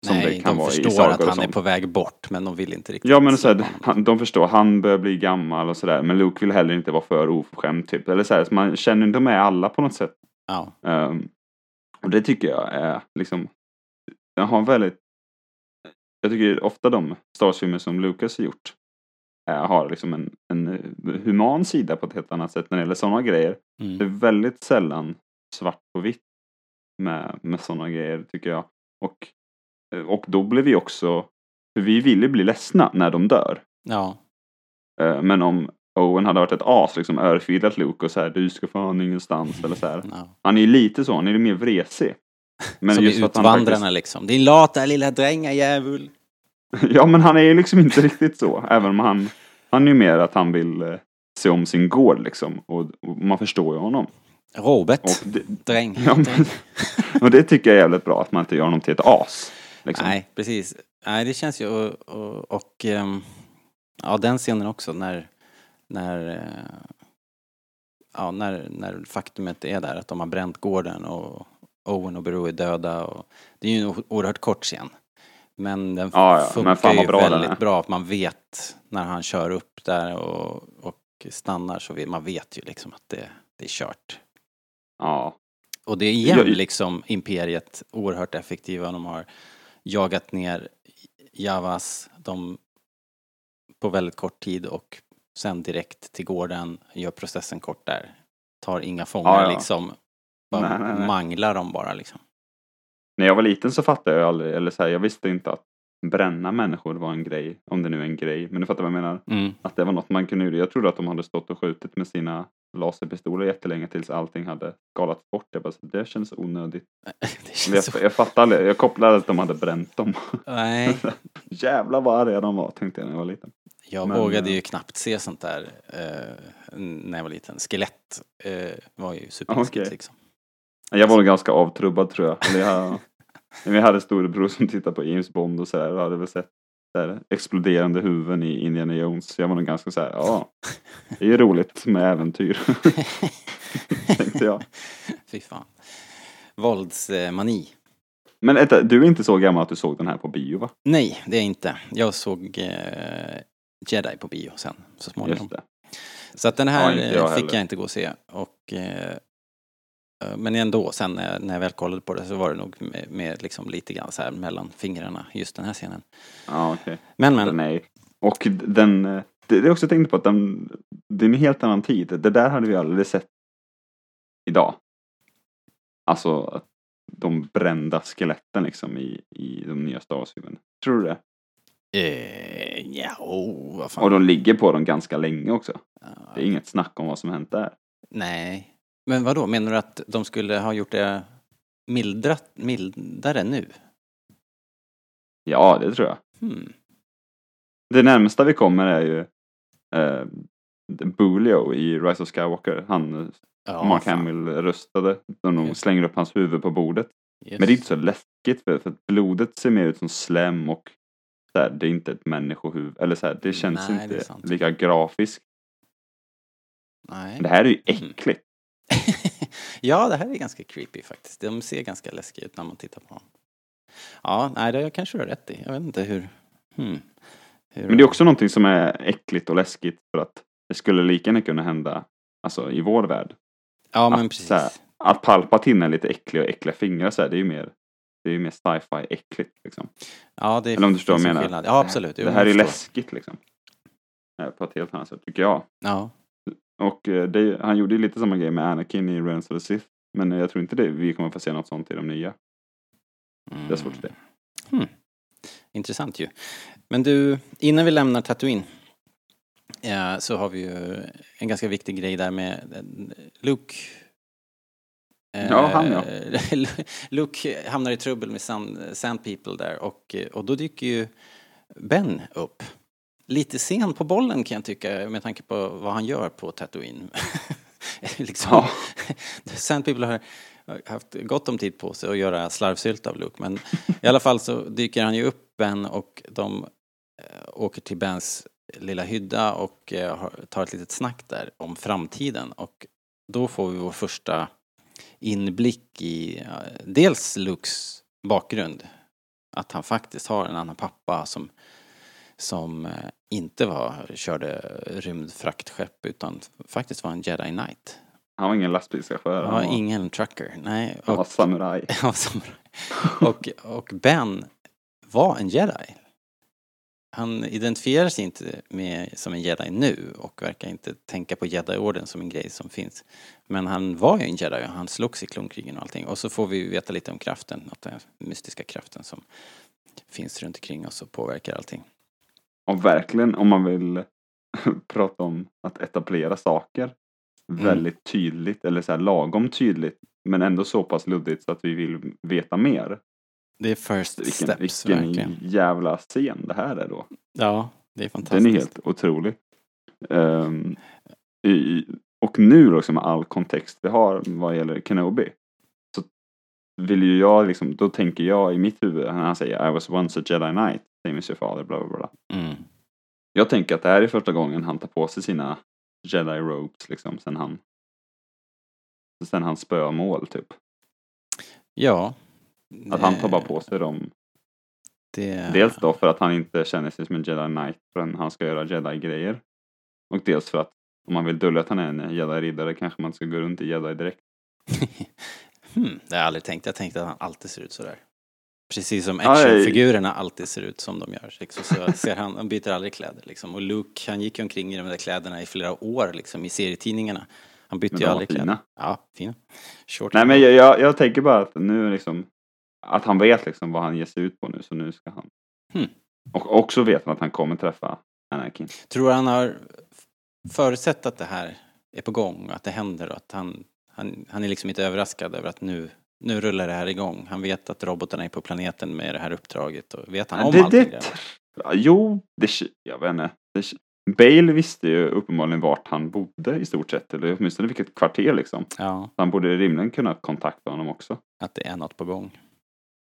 Som det Nej, kan de vara förstår att han är på väg bort men de vill inte riktigt Ja men så här, han, de förstår, han börjar bli gammal och sådär. Men Luke vill heller inte vara för oförskämd typ. Eller så här, så man känner inte med alla på något sätt. Ja, Ehm, och det tycker jag är liksom, den har en väldigt, jag tycker ofta de Star Wars-filmer som Lucas har gjort eh, har liksom en, en eh, human sida på ett helt annat sätt när det gäller sådana grejer. Det är mm, väldigt sällan svart på vitt med, med sådana grejer tycker jag. Och, eh, och då blev vi också, för vi ville bli ledsna när de dör. ja, Men om Owen hade varit ett as, liksom örfilat Luke och så här, du ska fan ingenstans eller så här. ja. Han är ju lite så, han är ju mer vresig. Men Som just han Utvandrarna liksom. Din lata lilla drängajävul. faktiskt- Ja, men han är ju liksom inte riktigt så. Även om han, han är ju mer att han vill eh, se om sin gård liksom. Och, och man förstår ju honom. Robert. Och det, Dräng. ja, men, och det tycker jag är jävligt bra, att man inte gör honom till ett as. Liksom. Nej, precis. Nej, det känns ju och, och, och ehm, ja, den scenen också när, när, eh, ja, när, när faktumet är där att de har bränt gården och Owen och Beru är döda och det är ju en oerhört kort scen. Men den Ja, ja, funkar men ju bra väldigt bra att man vet när han kör upp där och, och stannar så man vet ju liksom att det, det är kört. Ja. Och det är igen Jag- liksom Imperiet oerhört effektiva. De har jagat ner Javas de, på väldigt kort tid och sen direkt till gården, gör processen kort där. Tar inga fångar Ja, ja. liksom. Bara Nej, nej, nej. manglar dem bara liksom. När jag var liten så fattade jag aldrig, eller så här, jag visste inte att bränna människor var en grej. Om det nu är en grej, men du fattar vad jag menar? Mm. Att det var något man kunde göra. Jag trodde att de hade stått och skjutit med sina laserpistoler jättelänge tills allting hade skalats bort. Jag bara, så det känns onödigt. Det känns Jag, så... jag fattade. Jag kopplade att de hade bränt dem. Nej, Jävlar vad arga de var, tänkte jag när jag var liten. jag Men, vågade eh, ju knappt se sånt där eh, när jag var liten. Skelett eh, var ju superläskigt Okej. liksom. Jag var nog ganska avtrubbad tror jag. Jag vi hade storebror som tittade på James Bond och så här, och hade väl sett här, exploderande huvuden i Indiana Jones. Så jag var nog ganska så här, ja, det är ju roligt med äventyr. Tänkte jag. Fy fan. Våldsmani. Men vänta, du är inte så gammal att du såg den här på bio va? Nej, det är jag inte. Jag såg eh, Jedi på bio sen, så småningom. Så att den här Ja, jag eh, fick heller. jag inte gå och se. Och, eh, men ändå, sen när jag, väl kollade på det så var det nog med, med liksom lite grann så här mellan fingrarna, just den här scenen. Ja okej. Men Den men, är Och den, eh, det det är också tänkte på att den, det är en helt annan tid. Det där hade vi aldrig sett idag. Alltså att de brända skeletten liksom i, i de nya Star Wars-filmerna. Tror du det? Eh, ja, oh, vad fan. Och de ligger på dem ganska länge också. Ja, Det är inget snack om vad som hänt där. Nej. Men vad då? menar du att de skulle ha gjort det mildrat, mildare nu? Ja, det tror jag. Hmm. Det närmsta vi kommer är ju eh, Bulio i Rise of Skywalker. Han Ja, Mark fan. Hamill röstade. De Just. slänger upp hans huvud på bordet. Yes. Men det är inte så läskigt för, för blodet ser mer ut som slem och så här, det är inte ett människohuvud. Eller så här, det känns Nej, det inte sant. lika grafiskt. Nej. Det här är ju Mm. äckligt. Ja, det här är ganska creepy faktiskt. De ser ganska läskiga ut när man tittar på dem. Ja, nej, det kanske du har rätt i. Jag vet inte hur... Hmm. hur Men det är också någonting som är äckligt och läskigt för att det skulle lika gärna kunna hända alltså, i vår värld. Ja, men att, precis. så här, att Palpatine är lite äcklig och äckliga fingrar så här, det är ju mer det är ju mer sci-fi äckligt liksom. Ja, det Eller om du förstår vad jag en menar. Ja, absolut. Jo, Det här är läskigt liksom. Eh, På ett helt annat sätt tycker jag. Ja. Och eh, det, han gjorde ju lite samma grej med Anakin i Revenge of the Sith. Men eh, jag tror inte det, vi kommer få se något sånt i de nya. Det är svårt att se. Hmm. Intressant ju. Men du, innan vi lämnar Tatooine eh, så har vi ju en ganska viktig grej där med Luke. Ja, han, ja. Luke hamnar i trubbel med Sand, Sand People där och, och då dyker ju Ben upp. Lite sen på bollen kan jag tycka med tanke på vad han gör på Tatooine. liksom, Ja. Sand People har haft gott om tid på sig att göra slarvsylt av Luke men i alla fall så dyker han ju upp Ben och de eh, åker till Bens lilla hydda och eh, tar ett litet snack där om framtiden och då får vi vår första inblick i eh, dels Lukes bakgrund. Att han faktiskt har en annan pappa som, som eh, inte var, körde rymdfraktskepp utan faktiskt var en jedi knight. Han var ingen lastbilschaufför. Han var ingen trucker, nej. han var Och, samuraj. Ja, samuraj. och, och Ben var en jedi. Han identifierar sig inte med, som en jedi nu och verkar inte tänka på jedi-orden som en grej som finns. Men han var ju en jedi och han slogs i klonkrigen och allting. Och så får vi veta lite om kraften, att den mystiska kraften som finns runt omkring oss och påverkar allting. Och verkligen om man vill prata om att etablera saker Mm. väldigt tydligt eller så här lagom tydligt men ändå så pass luddigt så att vi vill veta mer. Det är first Vilken, steps, vilken verkligen. jävla scen det här är då. Ja, det är fantastiskt. Den är helt otrolig. Ehm, i, och nu också med all kontext vi har vad gäller Kenobi. Så vill ju jag liksom, då tänker jag i mitt huvud när han säger I was once a jedi knight, same as your father, bla bla bla. Mm. Jag tänker att det här är första gången han tar på sig sina jedi robes liksom sen han sen han spöar mål typ. Ja. Att han tar bara Eh, på sig dem. Det... Dels då för att han inte känner sig som en jedi knight förrän han ska göra jedi-grejer. Och dels för att om man vill dölja att han är en jedi-riddare kanske man ska gå runt i jedi direkt. hmm, det har jag aldrig tänkt. Jag tänkte att han alltid ser ut sådär. Precis som actionfigurerna alltid ser ut som de gör. Liksom, så ser han, han byter aldrig kläder liksom. Och Luke, han gick omkring i de där kläderna i flera år liksom i serietidningarna. Han bytte ju aldrig kläder. fina. Ja, fina. Short. Nej men jag, jag, jag tänker bara att nu liksom att han vet liksom vad han ger sig ut på nu så nu ska han. Hmm. Och också vet han att han kommer träffa Anakin. Tror han har förutsett att det här är på gång och att det händer och att han, han, han är liksom inte överraskad över att nu, nu rullar det här igång. Han vet att robotarna är på planeten med det här uppdraget och vet han om det, allting? det? Ja, jo, det, jag vet inte. Det, Bale visste ju uppenbarligen vart han bodde i stort sett, eller åtminstone vilket kvarter liksom. Ja, Han borde rimligen kunna kontakta honom också. att det är något på gång.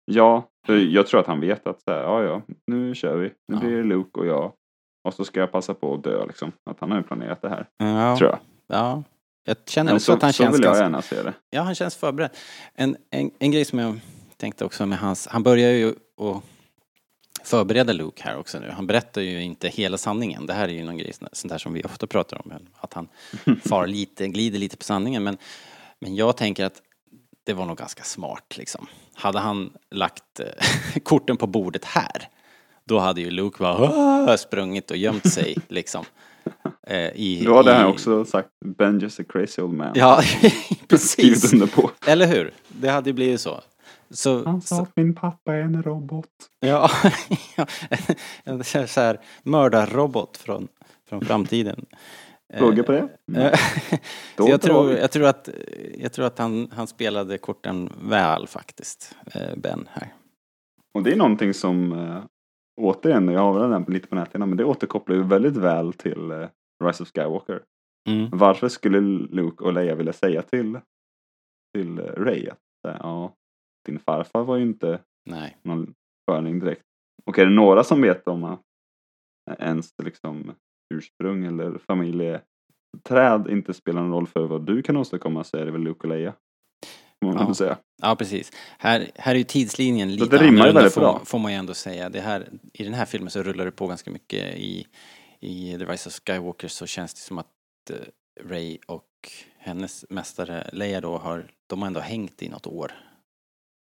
Ja, jag tror att han vet att så här, ja, ja, nu kör vi. Nu Ja. blir det Luke och jag. Och så ska jag passa på att dö liksom. Att han har ju planerat det här, Ja, tror jag. ja. Jag känner också så, att han så känns vill jag ganska... gärna se det. Ja, han känns förberedd. En, en, en grej som jag tänkte också med hans... Han börjar ju att förbereda Luke här också nu. Han berättar ju inte hela sanningen. Det här är ju någon grej sånt där som vi ofta pratar om. Att han far lite, glider lite på sanningen. Men, men jag tänker att det var nog ganska smart liksom. Hade han lagt eh, korten på bordet här då hade ju Luke bara sprungit och gömt sig liksom. Eh, i, Då hade i, han också sagt Ben just a crazy old man. Ja, precis. under på. Eller hur? Det hade ju blivit så. Så, Han sa så att min pappa är en robot. ja, en så här mördarrobot från, från framtiden. Fråga på det? Eh, så jag, tror, jag tror att, jag tror att han, han spelade korten väl faktiskt, eh, Ben här. Och det är någonting som, eh, återigen, jag har väl den lite på näthinnan, men det återkopplar ju väldigt väl till eh, Rise of Skywalker. Mm. Varför skulle Luke och Leia vilja säga till, till eh, Ray att eh, ja, din farfar var ju inte Nej. någon sköning direkt. Och är det några som vet om att ens liksom ursprung eller familjeträd inte spelar någon roll för vad du kan åstadkomma så är det väl Luke och Leia. Ja. säga. Ja, precis. Här, här är ju tidslinjen lite det rimmar ju annorlunda väldigt får, bra. får man ju ändå säga. Det här, I den här filmen så rullar det på ganska mycket. I, I The Rise of Skywalker så känns det som att eh, Ray och hennes mästare Leia då har, de har ändå hängt i något år.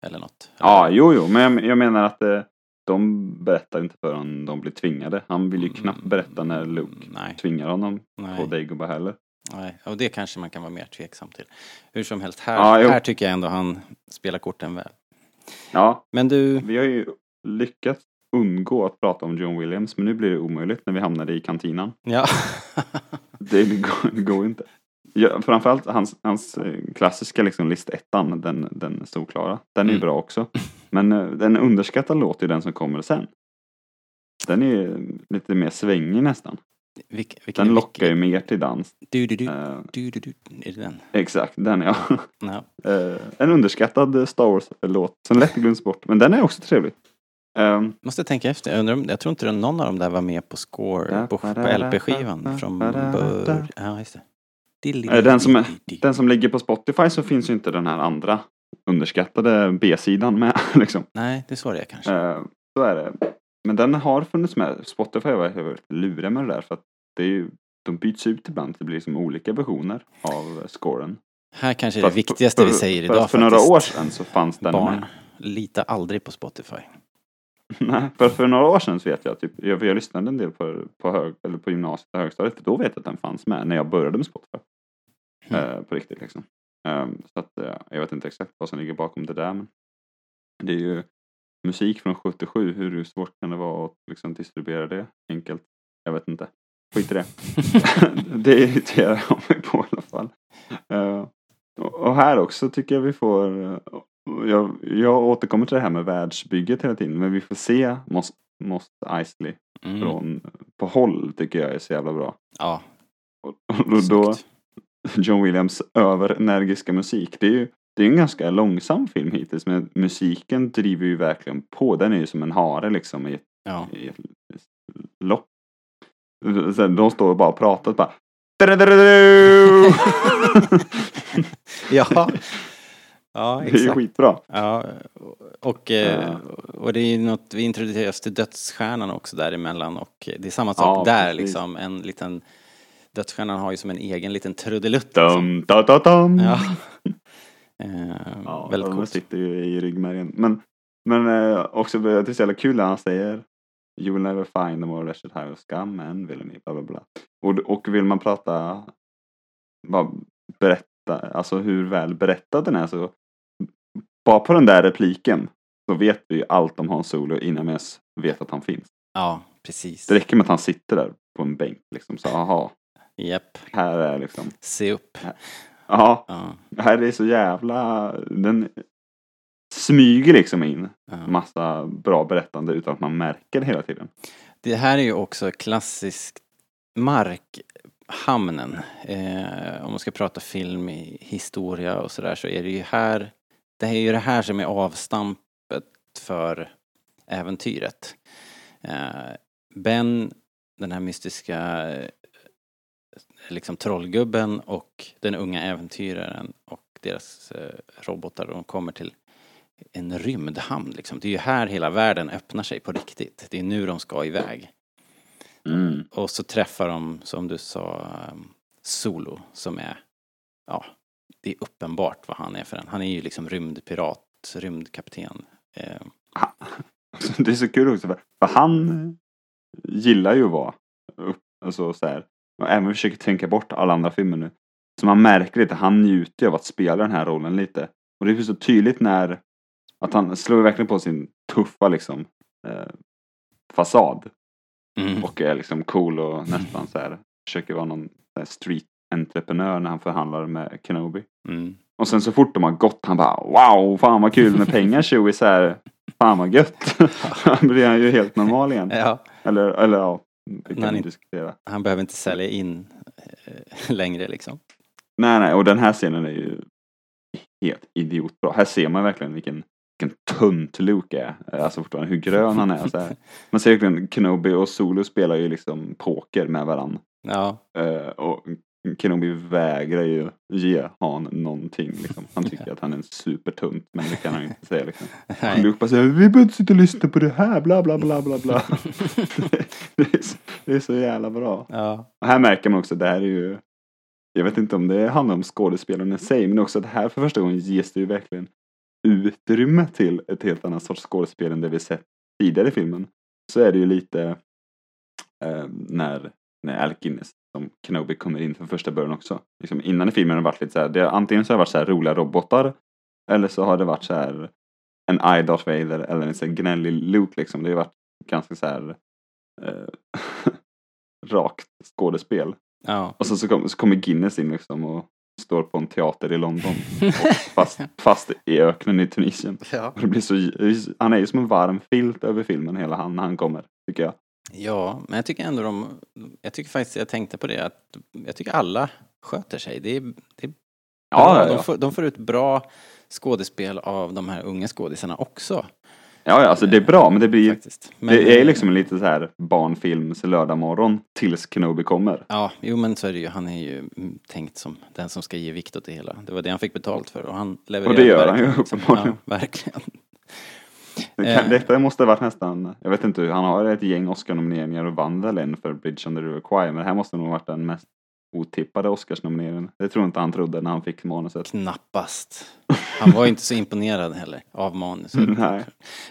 Eller något. Ja, jo, jo, men jag, jag menar att eh, de berättar inte förrän de blir tvingade. Han vill ju knappt berätta när Luke Mm, Nej. tvingar honom Nej. på Dagobah heller. Nej, och det kanske man kan vara mer tveksam till. Hur som helst, här, Ja, här tycker jag ändå han spelar korten väl. Ja, Men du, vi har ju lyckats undgå att prata om John Williams, men nu blir det omöjligt när vi hamnade i kantinan. ja. Det går, det går inte. Ja, framförallt hans, hans eh, klassiska liksom listettan, den, den solklara. Den är ju Mm. bra också. Men eh, den underskattade låt är den som kommer sen. Den är ju lite mer svängig nästan. Vilk, vilken Den lockar ju vilken? mer till dans. Du, du, du, Eh, du, du, du. Är det den? exakt, den ja. Eh, en underskattad Star Wars-låt som lätt glöms bort. Men den är också trevlig. Um, Måste tänka efter. Jag, undrar jag tror inte någon av dem där var med på score, på, på LP-skivan från början. Ja, just det. Eh, Den som, den som ligger på Spotify så finns ju inte den här andra underskattade B-sidan med. Liksom. Nej, det är så det är kanske. Eh, så är det. Men den har funnits med. Spotify var väldigt luriga med det där för att det är ju, de byts ut ibland. Det blir liksom olika versioner av scoren. Här kanske är det viktigaste för- vi säger för idag att För faktiskt. några år sedan så fanns den Barn, med. lita aldrig på Spotify. Nej, för, för några år sedan så vet jag, typ, jag, jag lyssnade en del på, på, hög, eller på gymnasiet och högstadiet. Då vet jag att den fanns med när jag började med Spotify. Mm. Eh, på riktigt liksom. Ehm, så att eh, jag vet inte exakt vad som ligger bakom det där. Men det är ju musik från 77. Hur svårt kan det vara att liksom, distribuera det enkelt? Jag vet inte. Skit i det. det irriterar jag mig på i alla fall. Och, och här också tycker jag vi får eh, jag, jag återkommer till det här med världsbygget hela tiden. Men vi får se Mos, Mos Eisley Mm. från, på håll tycker jag är så jävla bra. Ja, Och, och då. John Williams överenergiska musik. Det är ju det är en ganska långsam film hittills men musiken driver ju verkligen på. Den är ju som en hare liksom i ett, Ja. i ett lopp. Sen de står och bara pratar bara ja. Ja, Det är ju exakt. skitbra. Ja, och, eh, Ja. och det är ju något, vi introduceras till dödsstjärnan också däremellan och det är samma sak Ja, där precis. liksom. En liten, dödsstjärnan har ju som en egen liten trudelutt. Dum, da, da, dum. Ja. Eh, Ja, väldigt coolt. sitter ju i ryggmärgen. Men, men eh, också det är så jävla kul när han säger You will never find a more wretched high of scum and villainy, bla bla bla. Och, och vill man prata, bara berätta, alltså hur väl berättad den är så bara på den där repliken så vet vi ju allt om Hans Solo innan vi ens vet att han finns. Ja, precis. Det räcker med att han sitter där på en bänk liksom så aha, Japp, här är liksom, se upp. ja, Ja, här är så jävla, den smyger liksom in ja. massa bra berättande utan att man märker det hela tiden. Det här är ju också klassisk markhamnen. Eh, om man ska prata film, historia och sådär så är det ju här, det är ju det här som är avstampet för äventyret. Eh, ben, den här mystiska eh, liksom trollgubben och den unga äventyraren och deras eh, robotar, de kommer till en rymdhamn liksom. Det är ju här hela världen öppnar sig på riktigt. Det är nu de ska iväg. Mm. Och så träffar de, som du sa, Solo som är, ja, det är uppenbart vad han är för en. Han är ju liksom rymdpirat, rymdkapten. Eh, det är så kul också för han gillar ju att vara upp, alltså så här, och även försöker tänka bort alla andra filmer nu. Så man märker lite, han njuter ju av att spela den här rollen lite. Och det blir så tydligt när, att han slår verkligen på sin tuffa liksom eh, fasad. Mm. Och är liksom cool och nästan så här, försöker vara någon street entreprenör när han förhandlar med Kenobi. Mm. Och sen så fort de har gått, han bara wow, fan vad kul med pengar Chewie så här, fan vad gött. Han blir han ju helt normal igen. Ja, Eller, eller ja, det kan vi diskutera. han behöver inte sälja in eh, längre liksom. Nej, nej, och den här scenen är ju helt idiotbra. Här ser man verkligen vilken, vilken tunt Luke är. Alltså fortfarande hur grön han är. Så här. Man ser verkligen Kenobi och Solo spelar ju liksom poker med varandra. Ja, Eh, och Kenobi vägrar ju ge Han någonting. Liksom. Han tycker att han är en supertunt, men det kan han inte säga. Liksom. Nej. Luke bara säger vi behöver inte sitta och lyssna på det här, bla bla bla bla bla. det, är så, det är så jävla bra. Ja, Och här märker man också det här är ju Jag vet inte om det handlar om skådespelaren i sig men också att här för första gången ges det ju verkligen utrymme till ett helt annat sorts skådespel än det vi sett tidigare i filmen. Så är det ju lite eh, när, när Guinness som Kenobi kommer in för första början också. Liksom innan i filmen har det varit lite så här, det, antingen så har det varit så här roliga robotar eller så har det varit så här en I Darth Vader eller en så här gnällig Luke liksom. Det har ju varit ganska så här eh, rakt skådespel. ja. Och så, så, kom, så kommer Guinness in liksom och står på en teater i London. Och fast, fast i öknen i Tunisien. ja. Och det blir så, han är ju som en varm filt över filmen hela han när han kommer, tycker jag. Ja, men jag tycker ändå de, jag tycker faktiskt, jag tänkte på det, att jag tycker alla sköter sig. Det är, det är Ja. De, får, de får ut bra skådespel av de här unga skådisarna också. Ja, ja, alltså det är bra, men det blir Faktiskt. Men, det är liksom en lite så här barnfilms lördagmorgon tills Kenobi kommer. Ja, jo men så är det ju. Han är ju tänkt som den som ska ge vikt åt det hela. Det var det han fick betalt för och han levererar Och det gör han ju liksom. uppenbarligen. Ja, verkligen. Det Eh. detta måste varit nästan, jag vet inte, han har ett gäng Oscar-nomineringar och vann väl en för Bridge on the River Kwai, men det här måste nog varit den mest otippade Oscarsnomineringen. Det tror inte han trodde när han fick manuset. Knappast. Han var ju inte så imponerad heller av manuset. Nej.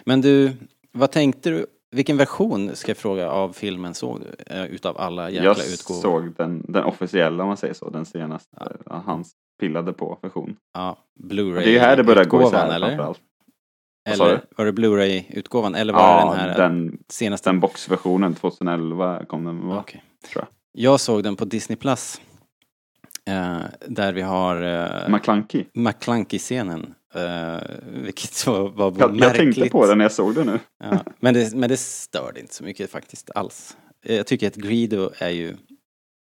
Men du, vad tänkte du? Vilken version, ska jag fråga, av filmen såg du? Eh, Utav alla jäkla Jag utgåvor? såg den, den officiella om man säger så, den senaste, hans pillade på version. Ja, Det är ju här det börjar gå Blu-ray-utgåvan isär eller? framförallt. Eller var det Blu-ray-utgåvan eller var det Ja, den här den, senaste? den boxversionen 2011 kom den va? Okej. tror Jag såg den på Disney Plus. Eh, där vi har eh, McClunky. McClunky-scenen. Eh, vilket var, var Jag, jag märkligt. tänkte på den när jag såg den nu. Ja, men, det, men det störde inte så mycket faktiskt alls. Jag tycker att Greedo är ju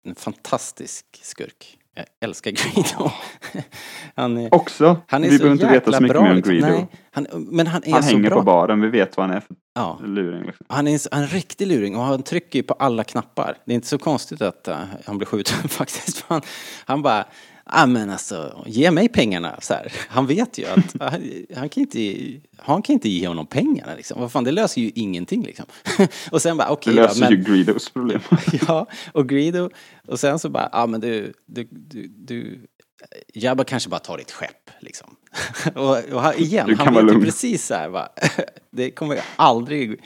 en fantastisk skurk. Jag älskar Greedo. Han är, Också, han är vi så behöver inte veta så mycket mer om liksom. Greedo. Nej, han, men han är Han så hänger bra. på baren, vi vet vad han är för Ja. luring. Liksom. Han är en, en riktig luring och han trycker ju på alla knappar. Det är inte så konstigt att uh, han blir skjuten faktiskt. Han, han bara, ja men alltså, ge mig pengarna. Så här. Han vet ju att han, han, kan inte, han kan inte ge honom pengarna liksom. Vad fan, det löser ju ingenting liksom. och sen bara, Det okej då, löser men... ju Greedos problem. Ja, och Greedo. Och sen så bara, ja men du, du, du, du Jabba kanske bara tar ditt skepp liksom. och, och igen, Du han vet ju precis så här va. det kommer ju aldrig,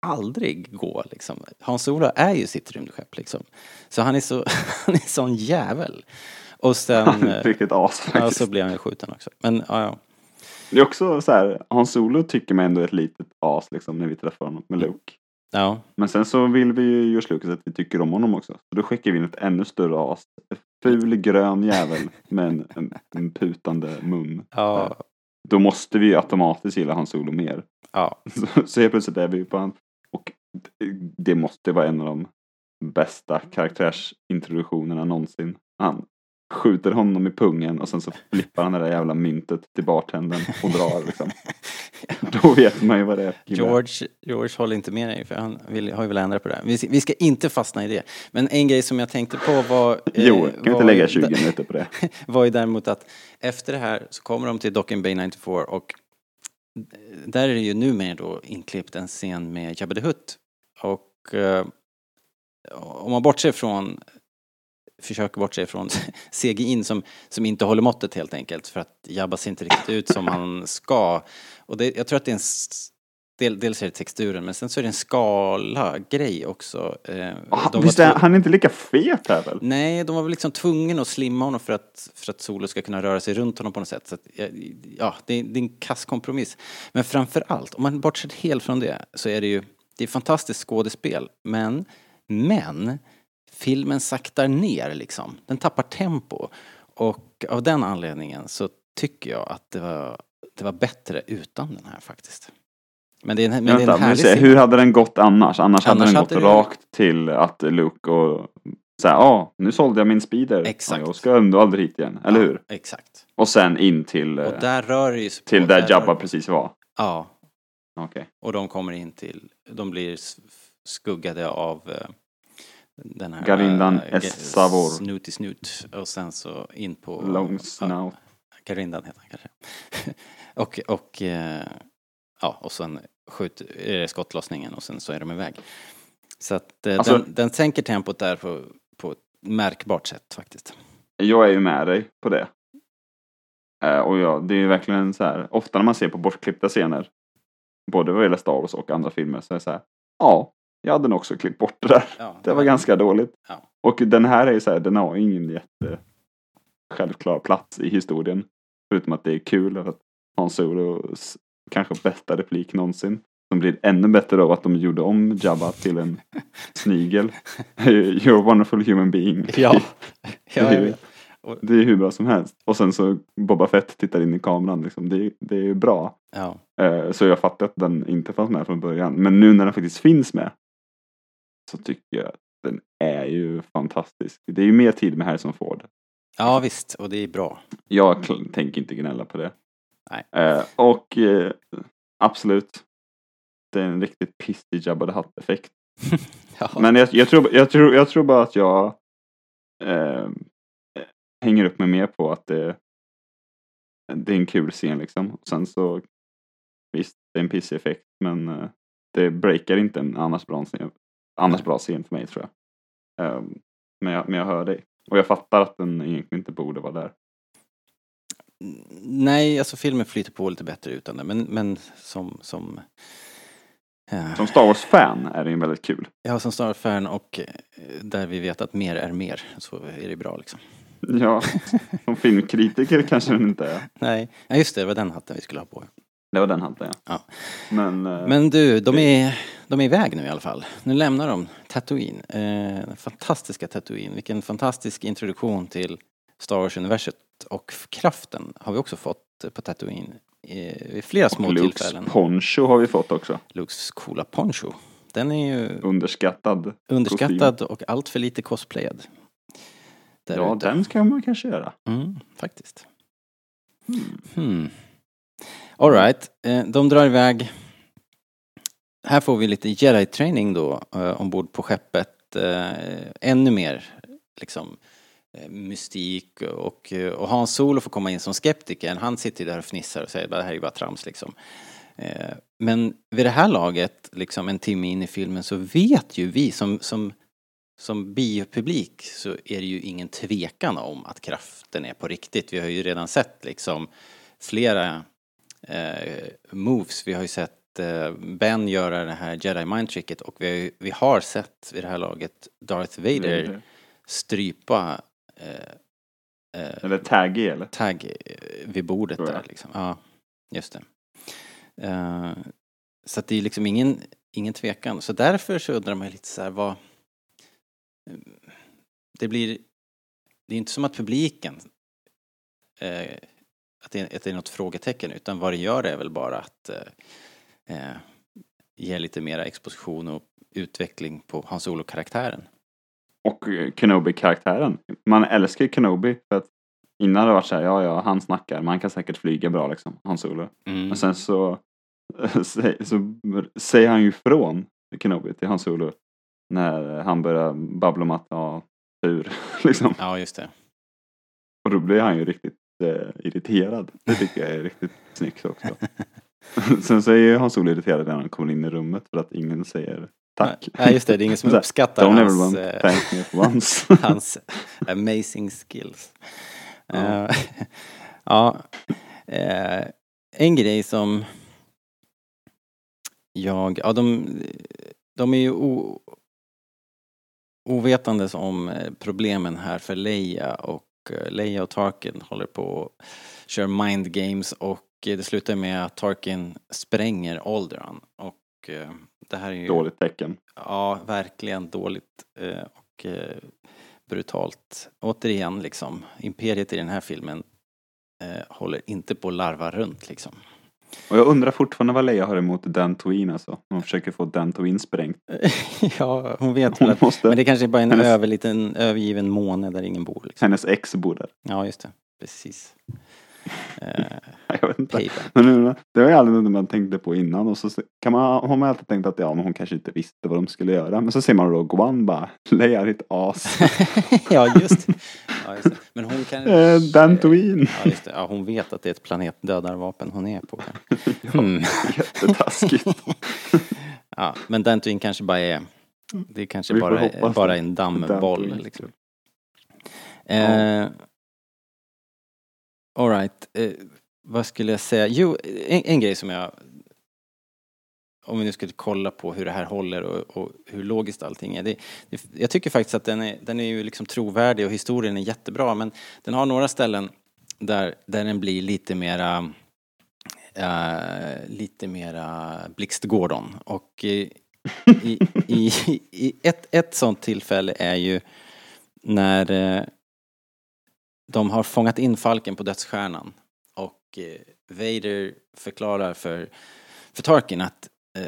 aldrig gå liksom. Hans Solo är ju sitt rymdskepp liksom. Så han är så, han är sån jävel. Och sen, eh, Vilket as ja faktiskt. så blir han ju skjuten också. Men ja, ja. Det är också så här, Hans Solo tycker man ändå är ett litet as liksom när vi träffar honom med Luke. Ja, Men sen så vill vi ju George Lucas att vi tycker om honom också. Så då skickar vi in ett ännu större as. Ful grön jävel med en, en, en putande mun. ja, Då måste vi ju automatiskt gilla Hans Solo mer. ja. Så, så helt plötsligt är vi på han. Och det- det måste vara en av de bästa karaktärsintroduktionerna någonsin. Han skjuter honom i pungen och sen så flippar han det där jävla myntet till bartendern och drar liksom. Då vet man ju vad det är. George, George håller inte med dig för han vill, har ju väl ändrat på det. Vi, ska- vi ska inte fastna i det. Men en grej som jag tänkte på var... eh, Jo, kan vi inte lägga ju- 20 minuter på det? var ju däremot att efter det här så kommer de till Docking Bay 94 och där är det ju numera då inklippt en scen med Jabba the Hutt. Och eh, om man bortser från försöker bortse från CGI som, som inte håller måttet helt enkelt för att Jabba ser inte riktigt ut som han ska. Och det, jag tror att det är en del, dels är det texturen men sen så är det en skala-grej också. Eh, Ah, visst är han är inte lika fet här väl? Nej, de var väl liksom tvungna att slimma honom för att, för att Solo ska kunna röra sig runt honom på något sätt. Så att, ja, ja, det är, det är en kass kompromiss. Men framför allt, om man bortser helt från det, så är det ju, det är fantastiskt skådespel. Men, men, filmen saktar ner liksom. Den tappar tempo. Och av den anledningen så tycker jag att det var, det var bättre utan den här faktiskt. Men det är en, men det är Vänta, en härlig se, hur hade den gått annars? Annars, hade Annars den gått hade det- rakt till att Luke och säga, ja, nu sålde jag min speeder. Exakt. Ja, jag ska ändå aldrig hit igen, eller Ja, hur? Exakt. Och sen in till, Och där rör det ju sig till där rör- Jabba precis var. Ja, Okej. Och de kommer in till, de blir skuggade av eh, den här... Garindan eh, S. Savor. Snooty Snoot. Och sen så in på... Long snout. Garindan heter han kanske. och, och, eh, ja, och sen skjut, skottlossningen och sen så är de iväg. Så att eh, Alltså- den, den sänker tempot där på, på ett märkbart sätt faktiskt. Jag är ju med dig på det. Och ja, det är ju verkligen så här, ofta när man ser på bortklippta scener, både vad gäller Star Wars och andra filmer, så är det så här, ja, jag hade nog också klippt bort det där. Ja, Det var ganska dåligt. Ja. Och den här är ju så här, den har ingen jätte självklar plats i historien. Förutom att det är kul att Hans Solos kanske bästa replik någonsin. Som blir ännu bättre av att de gjorde om Jabba till en snigel. You're a wonderful human being. Ja, Det ja är vet. Och- Det är hur bra som helst. Och sen så Boba Fett tittar in i kameran. Liksom. Det, är- det är ju bra. ja. Eh, Så jag fattar att den inte fanns med från början. Men nu när den faktiskt finns med. Så tycker jag att den är ju fantastisk. Det är ju mer tid med Harrison Ford. ja, visst. Och det är bra. Jag tänker inte gnälla på det. Nej. Eh, och eh, absolut. Det är en riktigt pissig Jabba the Hutt-effekt. Ja. Men jag, jag, tror, jag, tror, jag tror bara att jag eh, hänger upp mig mer på att det, det är en kul scen liksom. Och sen så visst, det är en pissig effekt men eh, det breakar inte en annars bra scen, annars bra scen för mig tror jag. Eh, men, jag. Men jag hör dig. Och jag fattar att den egentligen inte borde vara där. Nej, alltså filmen flyter på lite bättre utan det. Men, men som... som eh, Som Star Wars-fan är det ju väldigt kul. Ja, som Star Wars-fan och eh, där vi vet att mer är mer så är det bra liksom. Ja, som filmkritiker kanske den inte är. Nej, ja, just det, det var den hatten vi skulle ha på. Det var den hatten ja. Ja. Men, eh, Men du, de är, de är iväg nu i alla fall. Nu lämnar de Tatooine. Eh, fantastiska Tatooine. Vilken fantastisk introduktion till Star Wars-universet. Och kraften har vi också fått på Tatooine eh, vid flera små och Lukes tillfällen. poncho har vi fått också. Lukes coola poncho. Den är ju Underskattad. underskattad och allt för lite cosplayad. Där Ja, den ska man kanske göra. Mm, faktiskt. Hmm. Alright, eh, de drar iväg. Här får vi lite jedi-training då eh, ombord på skeppet. Eh, ännu mer liksom eh, mystik och, eh, och Hans Solo får komma in som skeptiker. Han sitter ju där och fnissar och säger att det här är ju bara trams liksom. Eh, men vid det här laget, liksom en timme in i filmen, så vet ju vi som, som, som biopublik så är det ju ingen tvekan om att kraften är på riktigt. Vi har ju redan sett liksom flera moves. Vi har ju sett eh, Ben göra det här jedi mind tricket och vi har, ju, vi har sett vid det här laget Darth Vader strypa eh, eh, Eller taggy eller? tagg eh, vid bordet där liksom. Ja, just det. Eh, så att det är liksom ingen, ingen tvekan. Så därför så undrar man lite så här vad... Det blir... Det är inte som att publiken... Att, det, att det är något frågetecken utan vad det gör är väl bara att eh, eh, ge lite mera exposition och utveckling på Hans Olo-karaktären. Och eh, Kenobi-karaktären. Man älskar ju Kenobi för att innan det varit så här, ja ja, han snackar, men han kan säkert flyga bra liksom, Han Solo. Mm. Men sen så, så, så säger han ju ifrån Kenobi till Han Solo när han börjar babbla om att ha tur liksom. Ja, just det. Och då blir han ju riktigt irriterad. Det tycker jag är riktigt snyggt också. Sen så är ju Hans Solo irriterad när han kommer in i rummet för att ingen säger tack. Nej, just det. Det är ingen som uppskattar Don't hans, everyone eh, thank me for once. hans amazing skills. Ja. Eh, ja. eh, en grej som jag, ja de, de är ju o, ovetandes om eh, problemen här för Leia och eh, Leia och Tarkin håller på och kör mind games och eh, det slutar med att Tarkin spränger Alderaan och eh, det här är ju... Dåligt tecken. Ja, verkligen dåligt eh, och eh, brutalt. Återigen liksom, imperiet i den här filmen eh, håller inte på att larva runt liksom. Och jag undrar fortfarande vad Leia har emot Dantooine alltså. Hon försöker få Dantooine sprängt. ja, hon vet Hon att, måste- men det kanske är bara en hennes- över, liten övergiven måne där ingen bor liksom. Hennes ex bor där. Ja, just det. Precis. Eh, Jag vet inte. payback. Men nu, det var ju aldrig något man tänkte på innan och så kan man, har man alltid tänkt att ja, men hon kanske inte visste vad de skulle göra. Men så ser man Rogue One bara, Leia ett as. ja, just. Ja, just det. Men hon kan... Eh, Dantooine. Ja, just det. Ja, hon vet att det är ett planetdödarvapen hon är på. Hmm. Jättetaskigt. Ja, men Dantooine kanske bara är... Det är kanske bara, bara en dammboll liksom. Eh, Alright, eh, vad skulle jag säga? Jo, en, en grej som jag... Om vi nu skulle kolla på hur det här håller och, och hur logiskt allting är. Det, det, jag tycker faktiskt att den är, den är ju liksom trovärdig och historien är jättebra men den har några ställen där, där den blir lite mera Uh, lite mera Blixt Gordon och eh, i, i, i ett, ett sånt tillfälle är ju när uh, de har fångat in Falken på dödsstjärnan och eh, Vader förklarar för, för Tarkin att eh,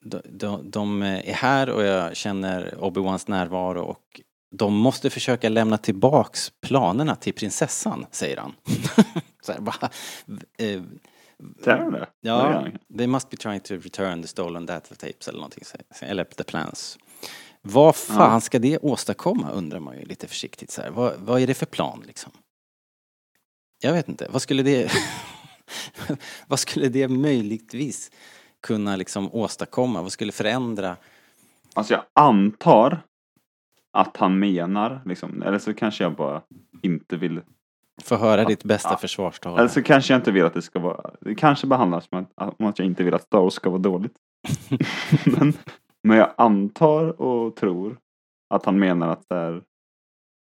de, de, de är här och jag känner Obi-Wans närvaro och de måste försöka lämna tillbaks planerna till prinsessan, säger han. Så här, bara, eh, det? Ja, they must be trying to return the stolen data tapes eller någonting. Eller the plans. Vad fan ska det åstadkomma undrar man ju lite försiktigt så här. Vad, vad är det för plan liksom? Jag vet inte. Vad skulle det... vad skulle det möjligtvis kunna liksom åstadkomma? Vad skulle förändra? Alltså jag antar att han menar, liksom, eller så kanske jag bara inte vill Få höra ditt bästa Ja. försvarstal. Eller så kanske jag inte vill att det ska vara, det kanske behandlas som att, att jag inte vill att Star Wars ska vara dåligt. men, men jag antar och tror att han menar att det är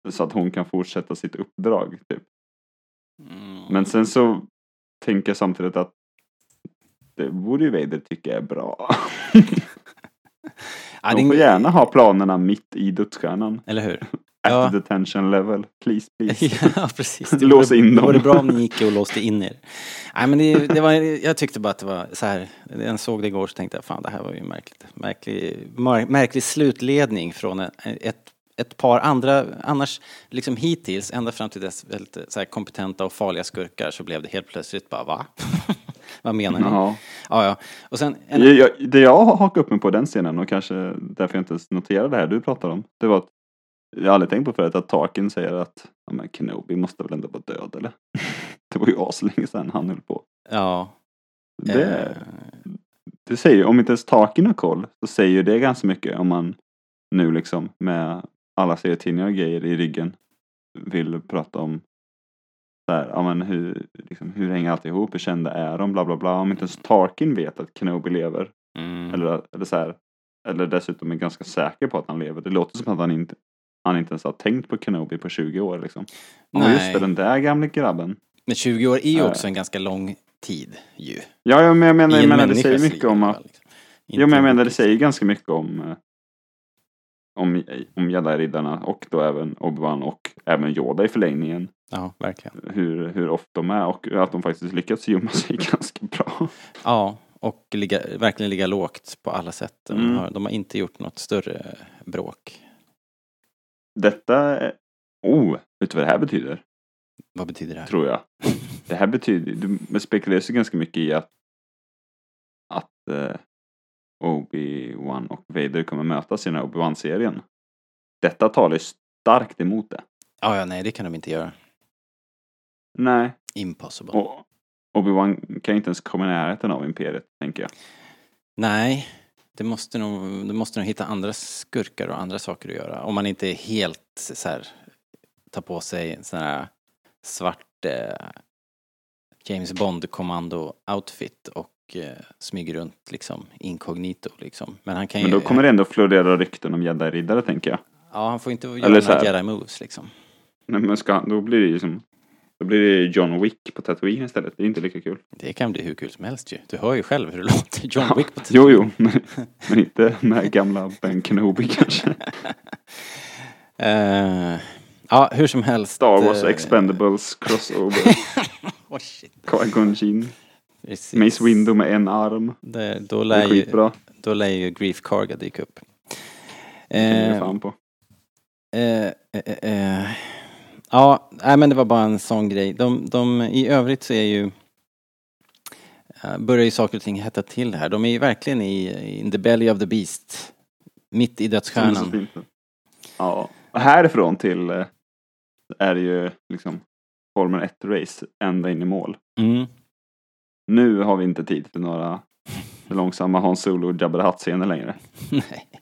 så att hon kan fortsätta sitt uppdrag. Typ. Mm. Men sen så tänker jag samtidigt att det borde ju Vader tycka är bra. De får gärna ha planerna mitt i dödsstjärnan. Eller hur? At Ja. the detention level. Please, please. ja, precis. Det Lås in Det dem. vore bra om ni gick och låste in er. Nej, men det, det var, jag tyckte bara att det var så här. Jag såg det igår så tänkte jag fan det här var ju märkligt. Märklig, märklig slutledning från en, ett, ett par andra, annars liksom hittills, ända fram till dess väldigt så här kompetenta och farliga skurkar så blev det helt plötsligt bara va? Vad menar ni? Jaha. Ja, ja. Och sen en, Jag, jag, det jag hakade upp mig på den scenen och kanske därför jag inte ens noterade det här du pratar om. Det var att jag har aldrig tänkt på förut att Tarkin säger att ja, men Kenobi måste väl ändå vara död eller? det var ju aslänge sedan han höll på. ja. Det, eh, det säger om inte ens Tarkin har koll så säger ju det ganska mycket om man nu liksom med alla serietidningar och grejer i ryggen vill prata om så här, ja, men hur, liksom, hur hänger allt ihop, hur kända är de, bla bla bla. Om inte ens Tarkin vet att Kenobi lever mm. eller, eller så här, eller dessutom är ganska säker på att han lever. Det låter som att han inte, han inte ens har tänkt på Kenobi på 20 år liksom. Ja Nej. just det, den där gamle grabben. Men 20 år är ju Eh. också en ganska lång tid ju. Ja, ja men jag menar, jag en menar det säger mycket liv om att liksom. Jo men jag menar det säger ganska mycket om eh, om, om Jedi-riddarna och då även Obi-Wan och även Yoda i förlängningen. Ja, verkligen. Hur, hur ofta de är och att de faktiskt lyckats gömma sig ganska bra. Ja, och ligga, verkligen ligga lågt på alla sätt. De, Mm. har, de har inte gjort något större bråk. Detta är... Oh, vet du vad det här betyder? Vad betyder det här? Tror jag. Det här betyder, det spekuleras ju ganska mycket i att att eh, Obi-Wan och Vader kommer mötas i den här Obi-Wan-serien. Detta talar ju starkt emot det. Ja, ja, nej, det kan de inte göra. Nej, Impossible. och Obi-Wan kan inte ens komma i närheten av Imperiet, tänker jag. Nej, det måste nog, det måste nog hitta andra skurkar och andra saker att göra. Om man inte är helt så här, tar på sig en sån här svart eh, James Bond kommando outfit och eh, smyger runt liksom inkognito liksom. Men han kan Men ju... då kommer det ändå florera rykten om jedi-riddare tänker jag. Ja, han får inte göra några här. jedi moves liksom. Nej, men ska, han- då blir det ju som då blir det John Wick på Tatooine istället. Det är inte lika kul. Det kan bli hur kul som helst ju. Du hör ju själv hur det låter. John Wick på Jo, jo, men, men inte med gamla Ben Kenobi kanske. Eh, ja, hur som helst. Star Wars eh, Expendables crossover. oh, shit. Qui-Gon Jinn. Mace Windu med en arm. Det, då, Det lär är ju, då lär ju Grief Karga dyka upp. Det kan Eh, fan på. Eh, ja, nej, men det var bara en sån grej. De, de, I övrigt så är ju eh, börjar ju saker och ting hetta till här. De är ju verkligen i in the belly of the beast. Mitt i dödsstjärnan. Ja. Och härifrån till eh, är det ju liksom Formel 1-race ända in i mål. Mm. Nu har vi inte tid för några långsamma Hans Solo och Jabba the Hutt-scener längre. Nej.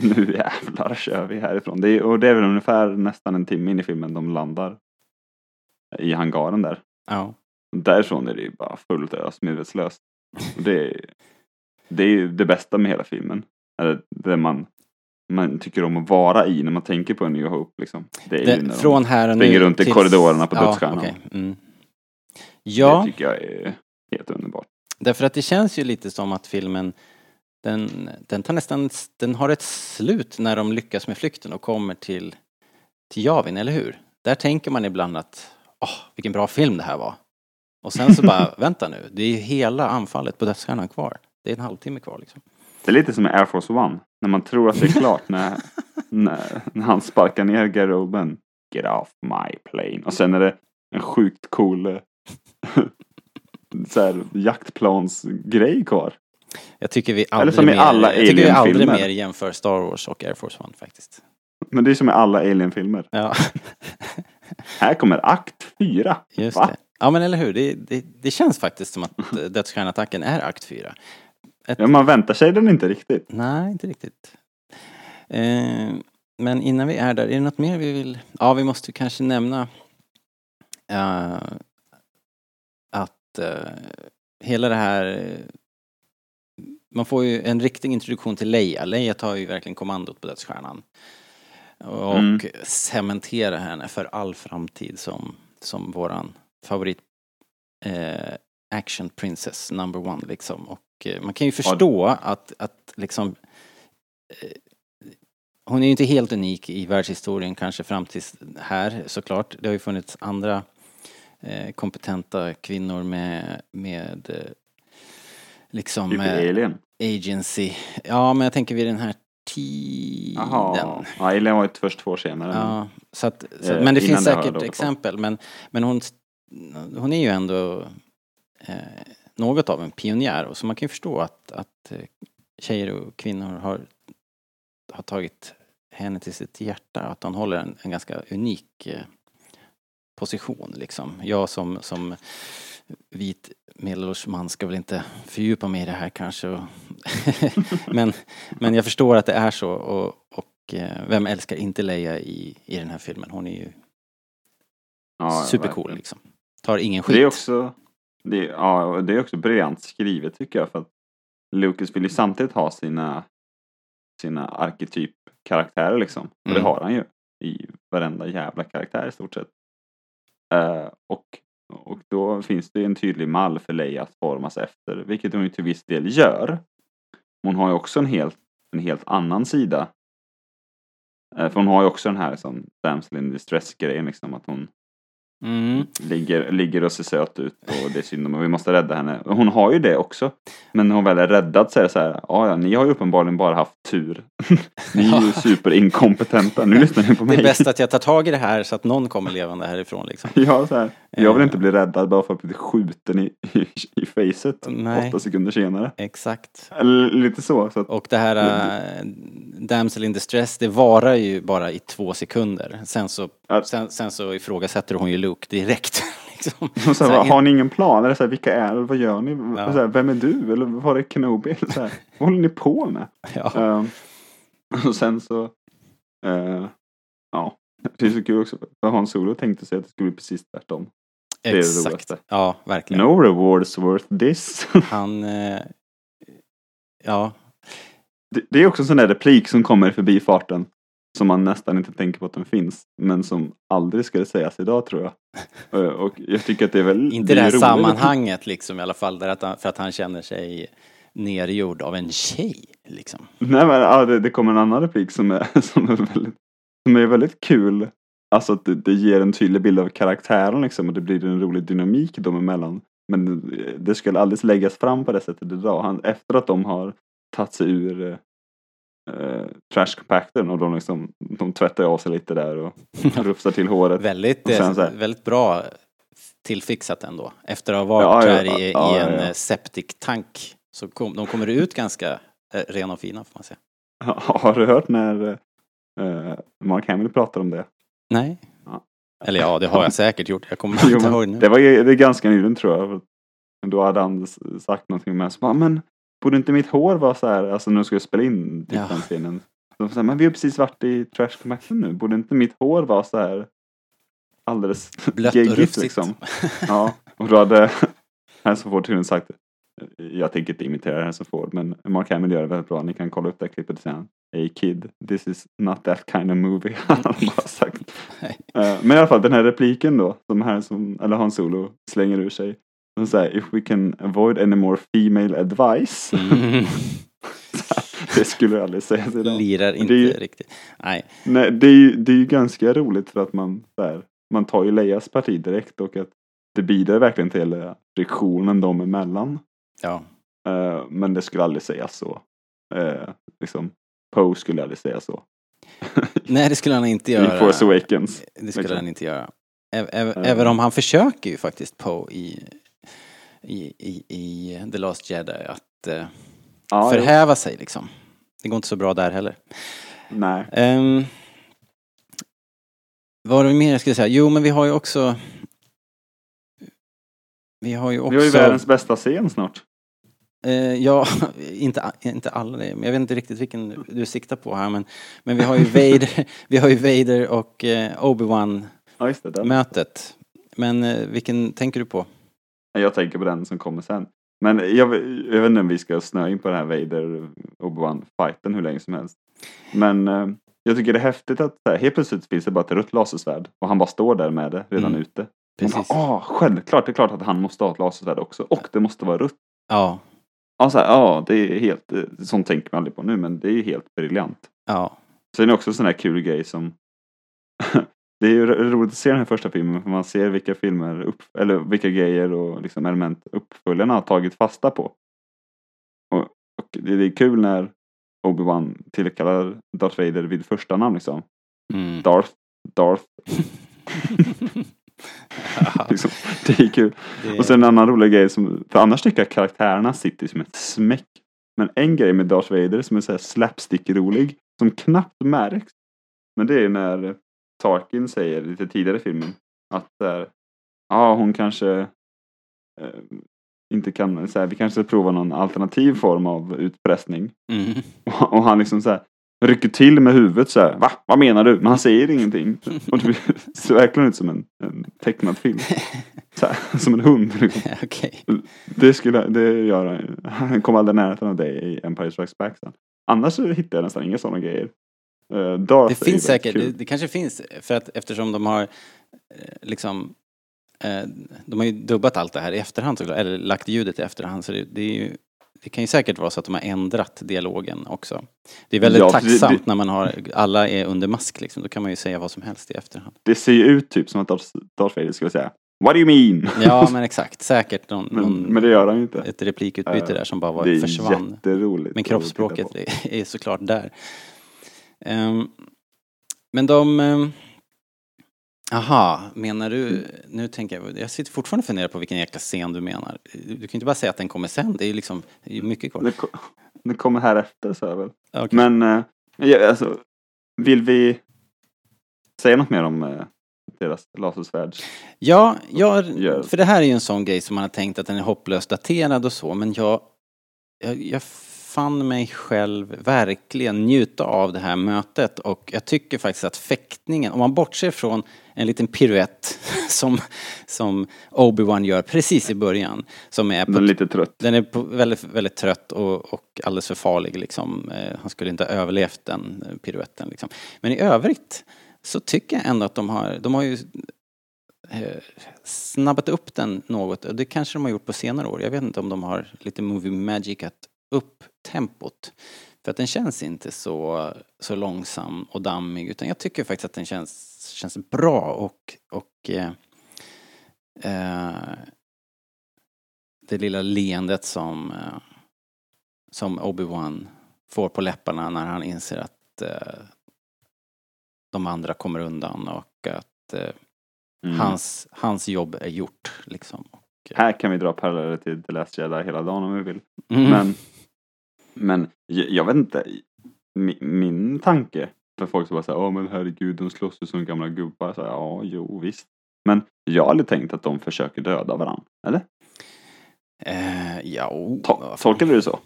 Nu jävlar kör vi härifrån. Det är, och det är väl ungefär nästan en timme in i filmen de landar i hangaren där. Ja. Därifrån är det ju bara fullt ös medvetslöst. Det, är, det är ju det bästa med hela filmen. Det man, man tycker om att vara i när man tänker på en New Hope. Liksom. Det är ju Det, när från här och nu springer runt i tills- korridorerna på ja, dödsstjärnan. okej. Mm. Ja, Det tycker jag är helt underbart. därför att det känns ju lite som att filmen den, den tar nästan, den har ett slut när de lyckas med flykten och kommer till, till Javin, eller hur? Där tänker man ibland att, åh, vilken bra film det här var. Och sen så bara, vänta nu, det är ju hela anfallet på dödsstjärnan kvar. Det är en halvtimme kvar liksom. Det är lite som med Air Force One. När man tror att det är klart när, när, när han sparkar ner Oldman. Get off my plane. Och sen är det en sjukt cool eh, så här, jaktplansgrej kvar. Jag tycker vi Eller aldrig, som i mer, alla jag tycker vi aldrig mer jämför Star Wars och Air Force One faktiskt. Men det är som i alla Alien-filmer. Ja, Här kommer akt fyra. just Va? det. Ja men eller hur, det, det, det känns faktiskt som att eh, Dödsstjärnattacken är akt 4. Ja, man väntar sig den inte riktigt. Nej, inte riktigt. Eh, men innan vi är där, är det något mer vi vill? Ja, vi måste kanske nämna eh, att eh, hela det här man får ju en riktig introduktion till Leia. Leia tar ju verkligen kommandot på Dödsstjärnan. Och Mm. cementerar henne för all framtid som, som våran favorit eh, action princess number one liksom. Och eh, man kan ju förstå att, att liksom eh, hon är ju inte helt unik i världshistorien kanske fram tills här såklart. Det har ju funnits andra eh, kompetenta kvinnor med, med eh, liksom Typ Alien. Agency. Ja, men jag tänker vid den här tiden. Jaha. Ja, Alien var ju först två år senare. Ja, så att, så, Eh, men det finns det säkert på. exempel. Men, men hon, hon är ju ändå eh, något av en pionjär. Och så man kan ju förstå att, att eh, tjejer och kvinnor har, har tagit henne till sitt hjärta. Att hon håller en, en ganska unik eh, position liksom. Jag som, som vit medelålders man ska väl inte fördjupa mig i det här kanske. Men, men jag förstår att det är så och, och eh, vem älskar inte Leia i, i den här filmen? Hon är ju Ja, supercool liksom. Tar ingen skit. Det är också, det, är- ja, det är också briljant skrivet tycker jag. För att Lucas vill ju samtidigt ha sina, sina arketypkaraktärer liksom. Och det Mm. har han ju i varenda jävla karaktär i stort sett. Eh, och, och då finns det en tydlig mall för Leia att formas efter, vilket hon ju till viss del gör. Hon har ju också en helt, en helt annan sida. Eh, för hon har ju också den här liksom, damsel in distress-grejen, liksom, att hon Mm. ligger, ligger och ser söt ut och det är synd om och vi måste rädda henne. Hon har ju det också. Men när hon väl är räddad så är det så här, ja ni har ju uppenbarligen bara haft tur. ni är ju superinkompetenta, nu lyssnar ni på Det mig. är bäst att jag tar tag i det här så att någon kommer levande härifrån liksom. Ja, så här. Jag vill Eh. inte bli räddad bara för att bli skjuten i, i, i facet Nej. åtta sekunder senare. Exakt. Eller lite så. så att, Och det här äh, Damsel in distress, det varar ju bara i två sekunder. Sen så, Ja. sen, sen så ifrågasätter hon ju Luke direkt. liksom. så Så här, har ni ingen plan? Eller så här, vilka är Vad gör ni? Ja. Så här, vem är du? Eller var är Kenobi? Så här, vad håller ni på med? Ja. Ehm, och sen så, eh, ja, det är så kul också. För Hans Solo tänkte sig att det skulle bli precis tvärtom. Det är det Exakt. roligaste. Ja, verkligen. No rewards worth this. Han... Eh, ja, Det, det är också en sån där replik som kommer förbi farten. Som man nästan inte tänker på att den finns. Men som aldrig skulle sägas idag tror jag. Eh, Och jag tycker att det är väl... inte i det det är här roligt. sammanhanget liksom i alla fall, där att han, för att han känner sig nergjord av en tjej. Liksom. Nej men ja, det, det kommer en annan replik som är, som är, väldigt, som är väldigt kul. Alltså att det, det ger en tydlig bild av karaktären liksom och det blir en rolig dynamik dem emellan. Men det- det skulle aldrig läggas fram på det sättet idag. Han, efter att de har tagit sig ur eh, eh, trash compactorn och de liksom, de tvättar av sig lite där och rufsar till håret. Väldigt, sen eh, här- väldigt bra tillfixat ändå. Efter att ha varit Ja, ja, här i, ja, i en ja. eh, septic-tank så kom, de kommer ut ganska eh, rena och fina får man säga. Har du hört när eh, Mark Hamill pratar om det? Nej. Ja. Eller ja, det har jag säkert gjort. Jag kommer Jo, inte ihåg nu. det var ju- det är ganska nyligen tror jag. Men Då hade han sagt någonting med så bara, men borde inte mitt hår vara så här, alltså när de skulle spela in typ Ja. den scenen. De sa, men vi har precis varit i Trash Compactor nu, borde inte mitt hår vara så här alldeles Blött och geggigt, rufsigt. liksom? Ja, och då hade Harrison Ford tydligen sagt, jag tänker inte imitera Harrison Ford, men Mark Hamill gör det väldigt bra. Ni kan kolla upp det här klippet säga, Hey kid, this is not that kind of movie. Han har bara sagt. Eh, Men i alla fall den här repliken då, som Harrison, eller Han Solo slänger ur sig. De säger, if we can avoid any more female advice. Mm. det skulle jag aldrig säga idag. Lirar Det inte ju- riktigt. Nej. Nej, det är ju, det är ju ganska roligt för att man, där, man tar ju Leias parti direkt och att det bidrar verkligen till friktionen dem emellan. Ja. Eh, men det skulle aldrig sägas så. Uh, liksom, Poe skulle aldrig säga så. Nej, det skulle han inte I göra. Force Awakens. Det skulle liksom. han inte göra. Eh. Även om han försöker ju faktiskt på i, i, i, i The Last Jedi att eh, jo. förhäva sig liksom. Det går inte så bra där heller. Nej. Um, vad var det mer jag skulle säga? Jo, men vi har ju också... Vi har ju också... Vi har ju världens bästa scen snart. Eh, ja, inte, inte alla men jag vet inte riktigt vilken du siktar på här men, men vi har ju Vader, vi har ju Vader och eh, Obi-Wan Ja, just det. Den. mötet. Men eh, vilken tänker du på? Jag tänker på den som kommer sen. Men jag, jag vet inte om vi ska snöa in på den här Vader Obi-Wan fighten hur länge som helst. Men jag tycker det är häftigt att här, helt plötsligt finns det bara ett rött lasersvärd och han bara står där med det redan Mm. ute. Man Precis. Bara, ah, självklart, det är klart att han måste ha ett lasersvärd också. Och det måste vara rött. Ja, Ja, så här, ja det är helt, eh, sånt tänker man aldrig på nu, men det är helt briljant. ja, Sen är det också en sån här kul grej som Det är ju ro- roligt att se den här första filmen för man ser vilka filmer, upp, eller vilka grejer och liksom element uppföljarna har tagit fasta på. Och, och det, det är kul när Obi-Wan tillkallar Darth Vader vid första namn liksom. mm. Darth, Darth. liksom. Det är kul. det, Och sen en annan rolig grej som, för annars tycker jag karaktärerna sitter som ett smäck. Men en grej med Darth Vader som är så här slapstick-rolig, som knappt märks. Men det är när Tarkin säger lite tidigare i filmen att ja hon kanske eh, inte kan, så här, vi kanske ska prova någon alternativ form av utpressning. mm. Och, och han liksom så här rycker till med huvudet så här, va? Vad menar du? Men han säger ingenting. Och det ser verkligen ut som en, en tecknad film. Här, som en hund. Liksom. Okej. Det skulle, det gör han. Kom aldrig närheten av det i Empire Strikes Back sen. Annars hittar jag nästan inga sådana grejer. Uh, Darth Det finns säkert, det, det kanske finns, för att eftersom de har eh, liksom eh, de har ju dubbat allt det här i efterhand eller lagt ljudet i efterhand så det, det är ju det kan ju säkert vara så att de har ändrat dialogen också. Det är väldigt Ja, det- tacksamt det- när man har, alla är under mask liksom, då kan man ju säga vad som helst i efterhand. Det ser ju ut typ som att Darth, Darth Vader skulle säga What do you mean? Ja men exakt, säkert någon, men, någon, men det gör han inte. ett replikutbyte Eh, där som bara var, det är försvann. jätteroligt. Men kroppsspråket är, är såklart där. Ehm, men de... um, aha, menar du... Nu tänker jag... Jag sitter fortfarande och funderar på vilken jäkla scen du menar. Du, kan inte bara säga att den kommer sen. Det är ju liksom... Det är mycket kvar. Det, det kommer här efter så jag väl. Okej. Men eh, ja, alltså, vill vi säga något mer om eh, deras lasersvärd? Ja, jag, för det här är ju en sån grej som man har tänkt att den är hopplöst daterad och så, men jag, jag, jag fann mig själv verkligen njuta av det här mötet och jag tycker faktiskt att fäktningen, om man bortser från en liten piruett som, som Obi-Wan gör precis i början, som är Den är lite trött. den är på, väldigt, väldigt trött och, och alldeles för farlig liksom. Eh, Han skulle inte ha överlevt den eh, piruetten liksom. Men i övrigt så tycker jag ändå att de har, de har ju eh, snabbat upp den något. Det kanske de har gjort på senare år. Jag vet inte om de har lite movie magicat upp tempot. För att den känns inte så, så långsam och dammig utan jag tycker faktiskt att den känns, känns bra och, och eh, eh, det lilla leendet som, eh, som Obi-Wan får på läpparna när han inser att eh, de andra kommer undan och att eh, Mm. hans, hans jobb är gjort liksom. Och, eh, Här kan vi dra paralleller till The Last Jedi hela dagen om vi vill. mm. Men, men jag, vet inte. Min, min tanke för folk som bara säger, ja men herregud de slåss ju som gamla gubbar. Så här, ja, jo visst. Men jag har aldrig tänkt att de försöker döda varandra. Eller? Eh, ja, To-. Tolkar du det så?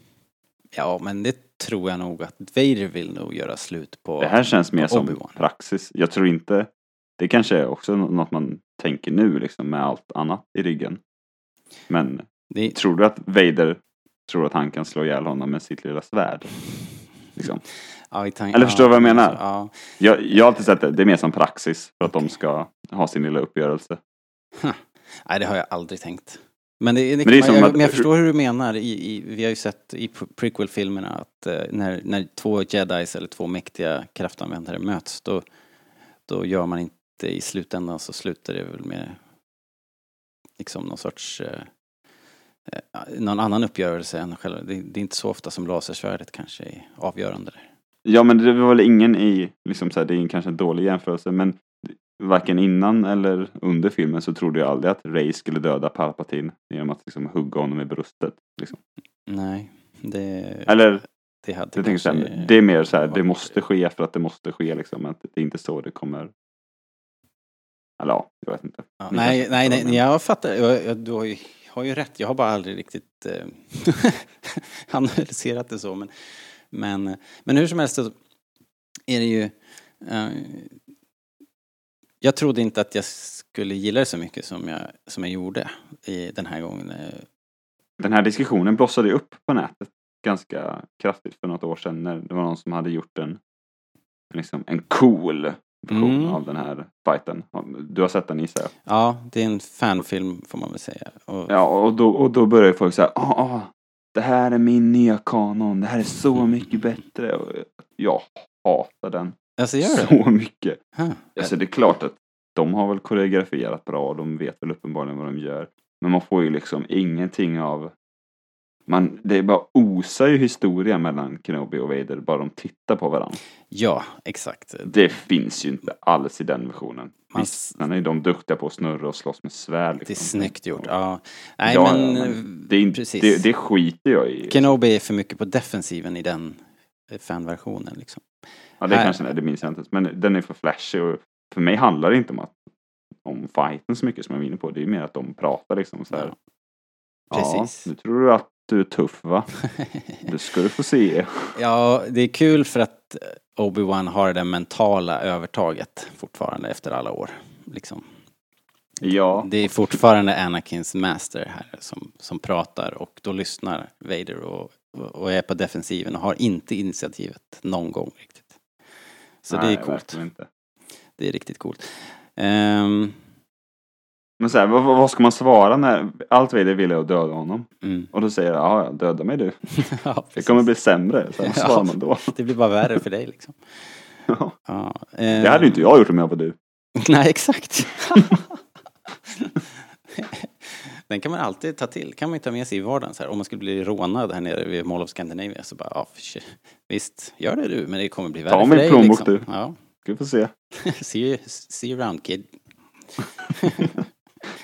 ja, men det tror jag nog att Vader vill nog göra slut på. Det här känns mer som praxis. Jag tror inte, det kanske är också nå- något man tänker nu liksom med allt annat i ryggen. Men Det, tror du att Vader tror att han kan slå ihjäl honom med sitt lilla svärd? Liksom. ja, Eller förstår du vad jag ja, menar? Ja, Jag, jag har alltid sett det, det är mer som praxis för att de ska ha sin lilla uppgörelse. nej, det har jag aldrig tänkt. Men, det, det, Men det som jag, att- men jag förstår hur du menar. I, i, vi har ju sett i pre- prequel-filmerna att eh, när, när två jedis eller två mäktiga kraftanvändare möts då, då gör man inte i slutändan så slutar det väl med liksom någon sorts eh, någon annan uppgörelse än själva. Det, det är inte så ofta som lasersvärdet kanske är avgörande. där. Ja men det var väl ingen i, liksom så här, det är kanske en dålig jämförelse men varken innan eller under filmen så trodde jag aldrig att Ray skulle döda Palpatine genom att liksom hugga honom i bröstet. Liksom. Nej, det, Eller det hade så kanske här, det är mer så här, det måste ske för att det måste ske liksom. Att det är inte så det kommer. Eller ja, jag vet inte. Ja, nej, nej, nej, jag fattar. Jag, jag, du har ju, har ju rätt. Jag har bara aldrig riktigt eh, analyserat det så. Men, men, men hur som helst så är det ju... Eh, jag trodde inte att jag skulle gilla det så mycket som jag, som jag gjorde i den här gången. Den här diskussionen blossade ju upp på nätet ganska kraftigt för något år sedan när det var någon som hade gjort en, liksom, en cool version Mm. av den här fighten. Du har sett den gissar jag? Ja, det är en fanfilm får man väl säga. Och, Ja, och då, och då börjar folk säga ah, ah, det här är min nya kanon, det här är så mycket bättre. Och jag hatar den Alltså gör det? så mycket. Huh. Alltså det är klart att de har väl koreograferat bra, de vet väl uppenbarligen vad de gör. Men man får ju liksom ingenting av man, det är bara osar ju historia mellan Kenobi och Vader bara de tittar på varandra. Ja, exakt. Det finns ju inte alls i den versionen. Man Visst, sen är de duktiga på att snurra och slåss med svärd. Det är Liksom. snyggt gjort. Ja. Nej, Ja, men, ja, det, är precis. det, det skiter jag i. Kenobi är för mycket på defensiven i den eh, fanversionen liksom. Ja, det Här- kanske är, det minns jag inte. Men den är för flashig och för mig handlar det inte om att om fighten så mycket som jag är inne på. Det är mer att de pratar liksom så här. Ja, precis. Ja, nu tror du att du är tuff va? Det ska du få se. Ja, det är kul för att Obi-Wan har det mentala övertaget fortfarande efter alla år. Liksom. Ja, Det är fortfarande Anakins master här som, som pratar och då lyssnar Vader och, och är på defensiven och har inte initiativet någon gång riktigt. Så det nej, är coolt. Det är riktigt coolt. Ehm, Men så här, vad, vad ska man svara när allt Vader vill är att döda honom? mm. Och då säger jag, ja, döda mig du. ja, Det kommer bli sämre. Så här, vad svarar man då? Det blir bara värre för dig liksom. Ja. Ja, Det hade ju inte jag gjort om jag var du. Nej, exakt. Den kan man alltid ta till. kan man ju ta med sig i vardagen. Så här. Om man skulle bli rånad här nere vid Mall of Scandinavia så bara, ja, visst, gör det du, men det kommer bli värre Ta för min dig. plånbok, liksom. du. Ja. Ska vi få se. see, you, see you around kid.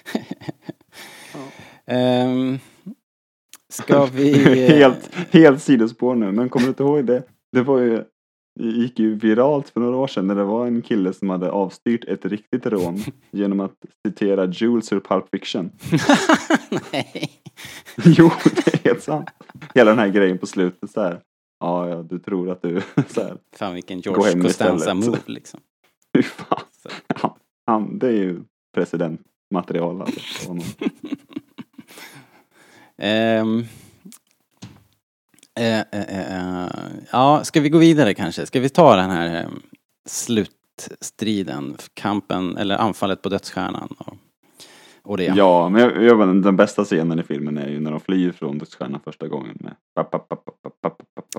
Ehm, ska vi... eh, helt, helt sidospår nu, men kommer du inte ihåg det? Det var ju Det gick ju viralt för några år sedan när det var en kille som hade avstyrt ett riktigt rån genom att citera Jules ur Pulp Fiction. Nej. Jo, det är helt sant. Hela den här grejen på slutet så här. Ja, ja, du tror att du så här. Fan vilken George hem Costanza istället. move liksom. Fy fan. Han, han, det är ju presidentmaterial alltså. Ehm, eh, eh, eh, ja, ska vi gå vidare kanske? Ska vi ta den här eh, slutstriden, kampen eller anfallet på dödsstjärnan? Och, och det. Ja, men jag, jag, den bästa scenen i filmen är ju när de flyr från dödsstjärnan första gången. Med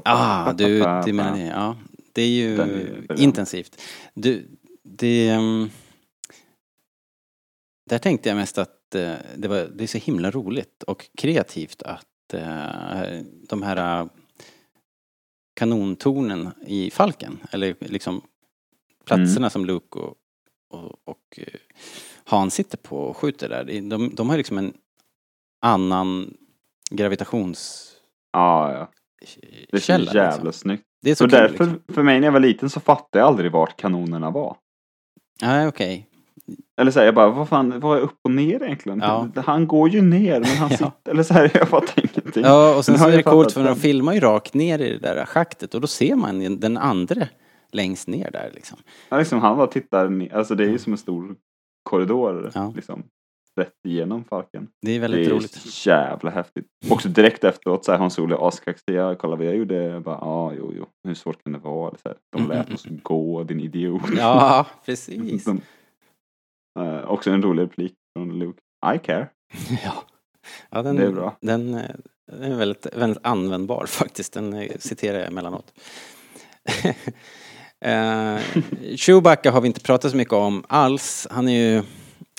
Ah, du, du menar det. Ja, det är ju är ju intensivt. Du, det... ehm, där tänkte jag mest att eh, det, var, det är så himla roligt och kreativt att eh, de här eh, kanontornen i Falken, eller liksom platserna som Luke och, och, och Han sitter på och skjuter där, de, de, har liksom en annan gravitationskälla. Ja, ja. Det är så jävla liksom. snyggt. Det är så Så kul, därför, liksom. för mig när jag var liten så fattade jag aldrig vart kanonerna var. Nej, okej. Eller så här, jag bara, vad fan, vad är upp och ner egentligen? Ja. Han går ju ner, men han sitter, eller så här, jag fattar ingenting. Ja, och sen så är det coolt för de filmar ju rakt ner i det där schaktet och då ser man den andra längst ner där liksom. Ja, liksom, han bara tittar ner, alltså det är ju som en stor korridor, Ja. liksom. Rätt igenom Falken. Det är Det väldigt är roligt. jävla häftigt. Också direkt efteråt så här, Hans Solo är askaxig. Jag kollar vad jag gjorde. Jag bara, ja, jo, jo. Hur svårt kan det vara? Så här, de lät oss gå, din idiot. Ja, precis. De, eh, också en rolig replik från Luke. I care. Ja, ja den, Det är bra. Den, eh, den är väldigt, väldigt användbar faktiskt. Den eh, citerar jag emellanåt. uh, Chewbacca har vi inte pratat så mycket om alls. Han är ju,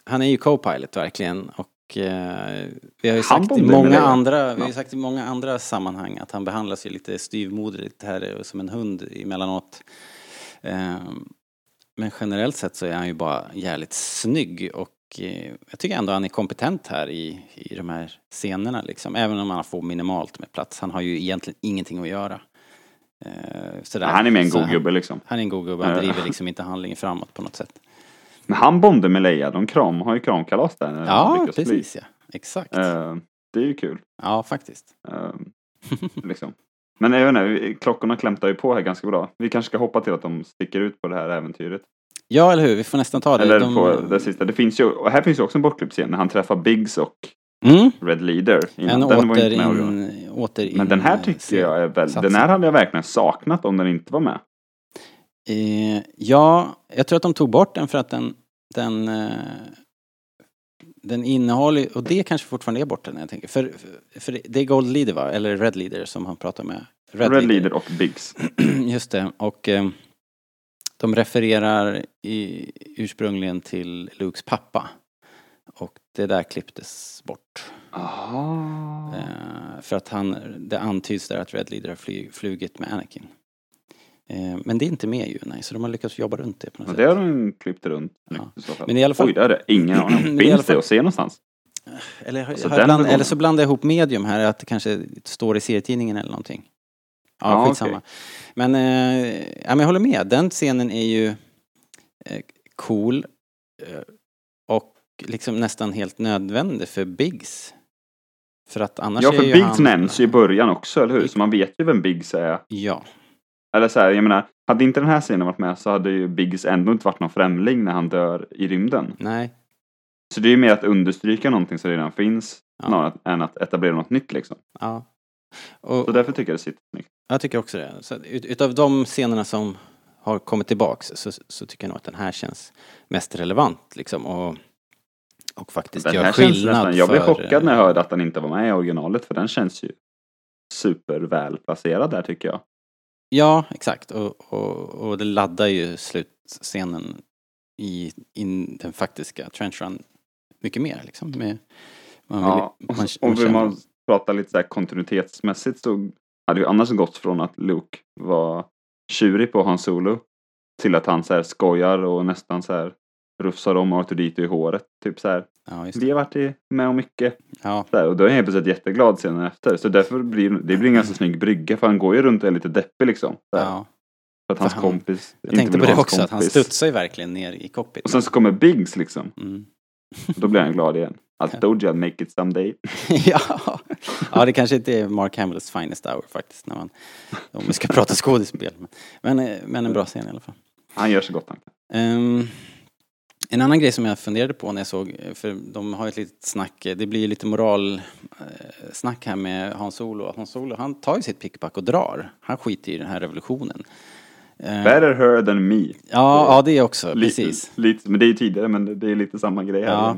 han är ju co-pilot verkligen. Och eh, vi har ju sagt i många andra, vi har sagt i många andra sammanhang att han behandlas ju lite styvmoderligt här som en hund emellanåt. Eh, men generellt sett så är han ju bara jävligt snygg och eh, jag tycker ändå han är kompetent här i, i de här scenerna liksom. Även om han får minimalt med plats. Han har ju egentligen ingenting att göra. Eh, sådär. Han är med en god gubbe liksom. Han är en god gubbe, han Ja. driver liksom inte handlingen framåt på något sätt. Men han bondar med Leia. De kram, har ju kramkalas där. Ja, precis ja. Exakt. Eh, det är ju kul. Ja, faktiskt. Eh, liksom. Men jag vet inte, klockorna klämtar ju på här ganska bra. Vi kanske ska hoppa till att de sticker ut på det här äventyret. Ja, eller hur? Vi får nästan ta det. Eller De- på det sista. Det finns ju, och här finns ju också en bortklippt scen när han träffar Biggs och Mm. Red Leader. En Den var åter och- in, åter in, Men den här tycker scen. jag är väl, Satsning. den här hade jag verkligen saknat om den inte var med. Eh, ja, jag tror att de tog bort den för att den, den, eh, den innehåller, och det kanske fortfarande är borta när jag tänker, för, för, det är Gold Leader va, eller Red Leader som han pratar med. Red, Leader och Biggs. Just det, och eh, de refererar i, ursprungligen till Lukes pappa. Och det där klipptes bort. Aha. Eh, för att han, det antyds där att Red Leader har fly, flugit med Anakin. Eh, men det är inte med ju, nej, så de har lyckats jobba runt det på något sätt. det har de klippt runt. Ja. Men i alla fall- Oj, det hade jag ingen aning om. Finns det att se någonstans? Eller, har- Så har den jag bland, eller så blandar jag ihop medium här, att det kanske står i serietidningen eller någonting. Ja, Ja, skitsamma. okej. Men, eh, ja, men jag håller med, den scenen är ju eh, cool eh, och liksom nästan helt nödvändig för Biggs. För att annars Ja, är för ju Biggs han... nämns ju i början också, eller hur? Så man vet ju vem Biggs är. Ja, Eller så här, jag menar, hade inte den här scenen varit med så hade ju Biggs ändå inte varit någon främling när han dör i rymden. nej, Så det är ju mer att understryka någonting som redan finns, Ja. snarare än att etablera något nytt liksom. ja. Och, Så därför tycker jag det sitter snyggt. Jag tycker också det. Så ut, utav de scenerna som har kommit tillbaks så, så tycker jag nog att den här känns mest relevant liksom och, och faktiskt Den gör skillnad nästan, jag blev för, chockad när jag hörde att den inte var med i originalet, för den känns ju superväl placerad där tycker jag. Ja, exakt. Och, och, och det laddar ju slutscenen i, i den faktiska trench run mycket mer liksom. Med, man vill, Ja, man, och, och vill man prata lite så här kontinuitetsmässigt så hade ju annars gått från att Luke var tjurig på Han Solo till att han så här skojar och nästan så här rufsar om Arthur i håret. Typ så här. ja, Vi har varit med om mycket. Ja, här, och då är jag helt plötsligt jätteglad sen efter. Så därför blir det blir en ganska snygg brygga för han går ju runt och är lite deppig liksom. Ja. För att hans han- kompis Jag inte tänkte på det hans också, att han kompis. studsar ju verkligen ner i cockpit. Och sen så kommer Biggs liksom. Mm. Då blir han glad igen. I told you I'd make it someday. ja. ja, det kanske inte är Mark Hamills finest hour faktiskt, när man, om vi ska prata skådespel. Men, men, eh, en bra scen i alla fall. Han gör så gott han kan. Ehm, en annan grej som jag funderade på när jag såg, för de har ett litet snack, det blir ju lite moral eh, här med Hans Solo. Hans Solo han tar ju sitt pickpack och drar. Han skiter i den här revolutionen. Eh, Better her than me. ja, ja, det också, Lite, precis. lite, men det är ju tidigare, men det- är lite samma grej här. Ja,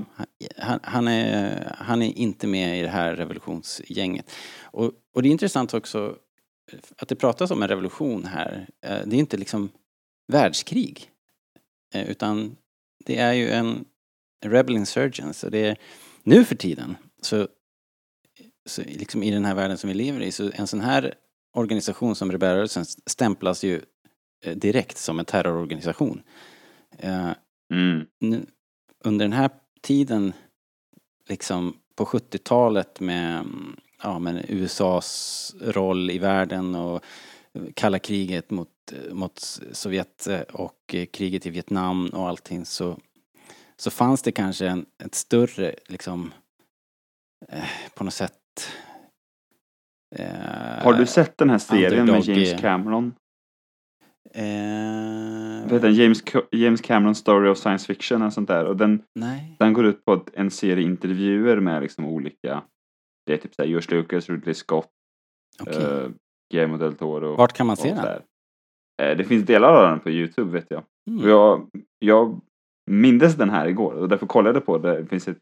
han, han, är, han är inte med i det här revolutionsgänget. Och, och det är intressant också att det pratas om en revolution här. Eh, Det är inte liksom världskrig. Utan det är ju en rebel insurgence. Och det är, nu för tiden så, så liksom i den här världen som vi lever i så en sån här organisation som rebellrörelsen stämplas ju eh, direkt som en terrororganisation. Eh, Mm. nu, under den här tiden, liksom på 70-talet med, mm, ja, med USAs roll i världen och kalla kriget mot, mot Sovjet eh, och eh, kriget i Vietnam och allting så, så fanns det kanske en, ett större, liksom, eh, på något sätt eh, Har du sett den här serien med James eh, Cameron? Eh, Vad heter den? James, James Cameron Story of Science Fiction och sånt där. Och den, nej. den går ut på en serie intervjuer med liksom olika, det är typ såhär George Lucas, Ridley Scott, Okej. uh, Guillermo del Toro. Vart kan man se och den? sådär. Eh, det finns delar av den på Youtube vet jag. Mm. Jag, jag mindes den här igår och därför kollade jag på det. Det finns ett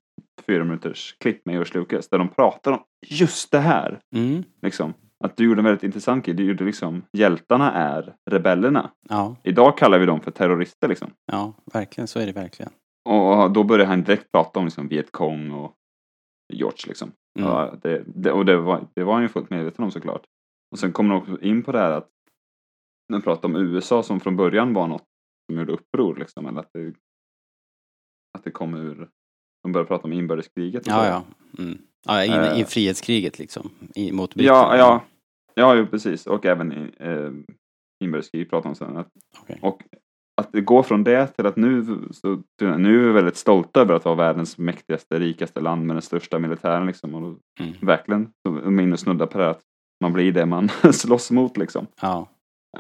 fyra minuters klipp med George Lucas där de pratar om just det här. Mm. Liksom. Att du gjorde en väldigt intressant grej. Du gjorde liksom, hjältarna är rebellerna. Ja, Idag kallar vi dem för terrorister liksom. ja, verkligen. Så är det verkligen. Och då började han direkt prata om liksom Vietcong och George liksom. Mm. Ja, det, det, och det var, det var han ju fullt medveten om såklart. Och sen kommer de också in på det här att när de pratar om USA som från början var något som gjorde uppror liksom. Eller att det, att det kom ur, de började prata om inbördeskriget. och så. Ja, ja. Mm. ja in, I Eh. frihetskriget liksom. I, mot britterna. Ja, ja. Ja, jo, precis. Och även i eh, inbördeskrig pratar de sen. Att, Okej. Och att det går från det till att nu, så, nu är vi väldigt stolta över att vara världens mäktigaste, rikaste land med den största militären. Liksom. Och Mm. Verkligen, så är inne och snuddar på det att man blir det man slåss mot. Liksom. Ja.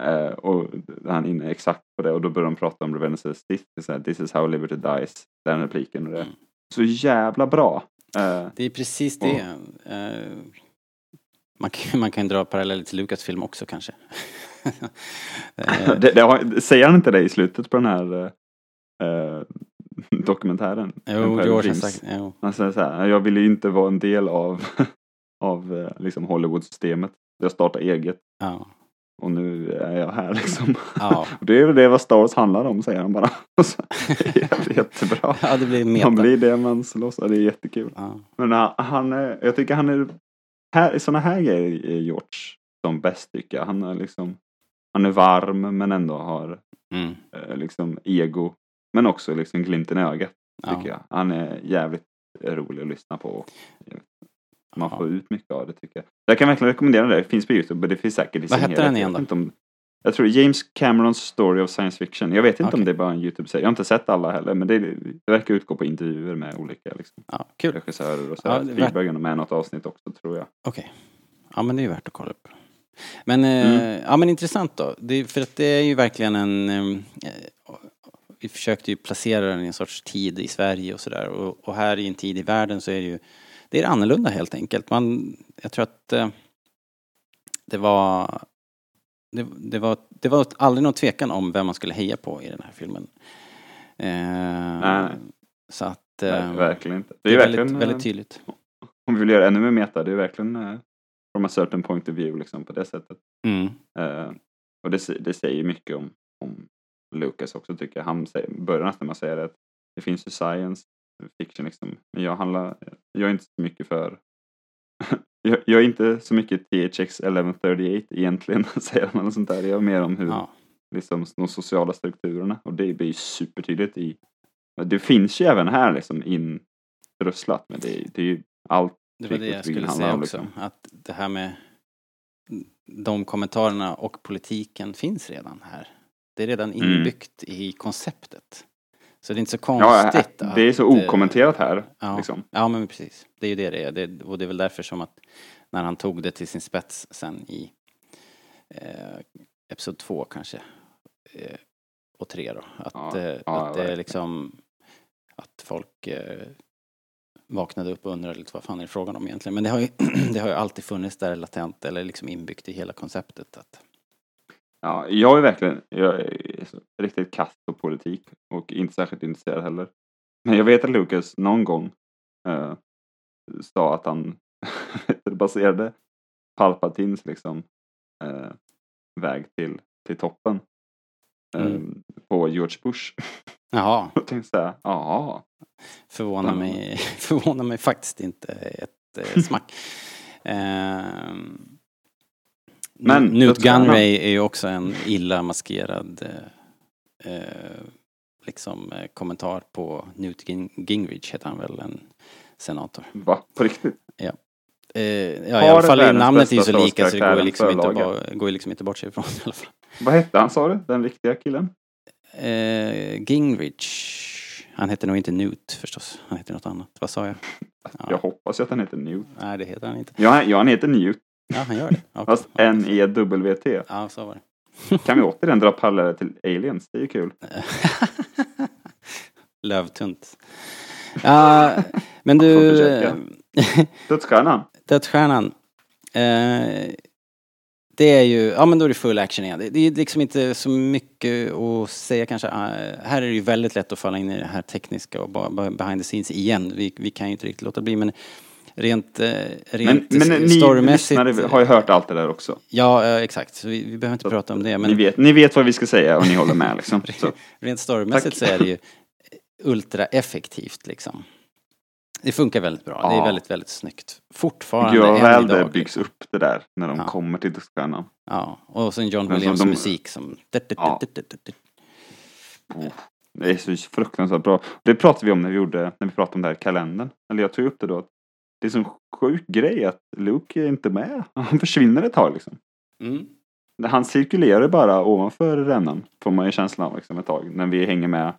Eh, och han är inne exakt på det och då börjar de prata om Revenge of the This is how liberty dies. Den repliken och det. Mm. Så jävla bra. Eh, Det är precis det. Eh, man, kan, man kan dra paralleller till Lucasfilm också kanske. Eh, det, det har, säger han inte det i slutet på den här eh, eh, dokumentären? jo, George har sagt, jo. Han säger så här, jag ville ju inte vara en del av, av liksom Hollywood-systemet. Jag startade eget Ja. Och nu är jag här liksom. Ja. Och det är väl det vad Star Wars handlar om, säger han bara. Är jättebra. ja, det blir meta. Man blir det man slåss Det är jättekul. Ja. Men han, är, jag tycker han är, här, i sådana här grejer är George som bäst tycker jag. Han är liksom, han är varm men ändå har Mm. eh, liksom ego. Men också liksom glimten i ögat Ja. tycker jag. Han är jävligt rolig att lyssna på. Och Man får ut mycket av det tycker jag. Jag kan verkligen rekommendera det. Det finns på Youtube men det finns säkert i Vad hette den igen Jag då? inte om- Jag tror James Camerons Story of Science Fiction. Jag vet inte om Okej. det är bara en Youtube-serie. Jag har inte sett alla heller men det, det verkar utgå på intervjuer med olika liksom, ja, kul. regissörer och så. Ja, Spielberg är med något avsnitt också tror jag. Okej. Ja, men det är ju värt att kolla upp. Men, eh, Mm. ja men intressant då. Det, för att det är ju verkligen en... Eh, vi försökte ju placera den i en sorts tid i Sverige och sådär. Och, och här i en tid i världen så är det ju... Det är annorlunda helt enkelt. Man, jag tror att eh, det var... Det, det, var, det var aldrig någon tvekan om vem man skulle heja på i den här filmen. Eh, Nej. Så att... Nej, eh, verkligen inte. det är väldigt, verkligen, väldigt eh, tydligt. Om vi vill göra ännu mer meta, det är verkligen eh, from a certain point of view liksom på det sättet. Mm. Eh, och det, det säger mycket om, om Lucas också tycker jag. Han säger, börjar nästan med att säga det att det finns ju science fiction liksom. Men jag handlar, jag är inte så mycket för jag, jag är inte så mycket THX 1138 egentligen, säger han eller sånt där. Jag är mer om hur Ja. liksom, de sociala strukturerna och det blir ju supertydligt i det finns ju även här liksom inrösslat men det, är- det är ju allt Det var det jag skulle säga om, också. liksom. Att det här med de kommentarerna och politiken finns redan här. Det är redan Mm. inbyggt i konceptet. Så det är inte så Ja, konstigt det är så eh, okommenterat här. Ja, Liksom. ja men precis. Det är ju det det är. Det, och det är väl därför som att när han tog det till sin spets sen i eh, Episod 2 kanske. Eh, och 3 då. Att, Ja, eh, ja, att det är verkligen. liksom att folk eh, vaknade upp och undrade lite vad fan är det frågan om egentligen. Men det har ju, det har ju alltid funnits där latent eller liksom inbyggt i hela konceptet. Att, Ja, jag är verkligen jag är så riktigt kast på politik och inte särskilt intresserad heller. Men jag vet att Lucas någon gång eh, sa att han baserade Palpatins liksom, eh, väg till, till toppen eh, Mm. på George Bush. jaha, Jag tänkte säga, ja, förvånar mig, förvånar mig faktiskt inte ett eh, smack. Ehm, Men, Newt. Gunray är ju också en illa maskerad eh, eh, liksom eh, kommentar på Newt Ging- Gingrich heter han väl, en senator. va? På riktigt? Eh, ja, i alla fall namnet är ju så lika så det går ju Star liksom inte, bara, går ju liksom inte bort sig ifrån i alla fall. Vad hette han sa du? Den riktiga killen? Eh, Gingrich, han heter nog inte Newt förstås, han heter något annat. Vad sa jag? Ja. Jag hoppas ju att han heter Newt. Nej, det heter han inte. Ja, ja han heter Newt. Ja, han gör det. Okej. Fast N-E-W-T. Ja, så var det. Kan vi återigen dra paralleller till aliens? Det är ju kul. Lövtunt. Ja, men du... Dödsstjärnan. Dödsstjärnan. Eh, det är ju, ja men då är det full action igen. Det, det är liksom inte så mycket att säga kanske. Eh, här är det ju väldigt lätt att falla in i det här tekniska och bara behind the scenes igen. Vi, vi kan ju inte riktigt låta bli men rent, eh, Men, rent men ni storymässigt. lyssnare har ju hört allt det där också. Ja, eh, exakt. Så vi, vi behöver inte Så prata om det. Ni, Men vet, ni vet vad vi ska säga och ni håller med liksom. Så. rent storymässigt Tack. så är det ju ultra effektivt liksom. Det funkar väldigt bra. Det är Ja. väldigt, väldigt snyggt. Fortfarande Gud väl det idag. byggs upp det där när de Ja. kommer till Dödsstjärnan. Ja, och sen John Men som Williams de- musik som... Ja. Det är så fruktansvärt bra. Det pratade vi om när vi gjorde, när vi pratade om det här kalendern. Eller jag tog upp det då. Det är så sjuk grej att Luke är inte med. Han försvinner ett tag liksom. Mm. Han cirkulerar bara ovanför rännan. Får man ju känslan av liksom ett tag. När vi hänger med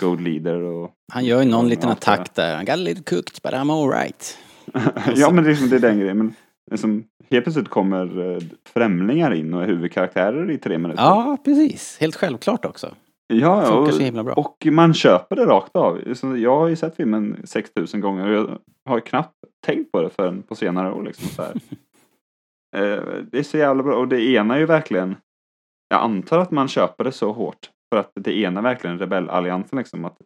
Gold Leader och... Han gör ju någon Ja, liten attack där. I got a little cooked but I'm alright. ja men det är, liksom, det är den grejen. Men liksom, helt plötsligt kommer eh, främlingar in och är huvudkaraktärer i tre minuter. Ja, precis. Helt självklart också. Ja Funkar och, så himla bra. och man köper det rakt av. Jag har ju sett filmen 6000 gånger och jag har knappt tänkt på det förrän på senare år. Liksom, så. Eh, det är så jävla bra och det ena är ju verkligen Jag antar att man köper det så hårt för att det ena är verkligen rebellalliansen liksom. Att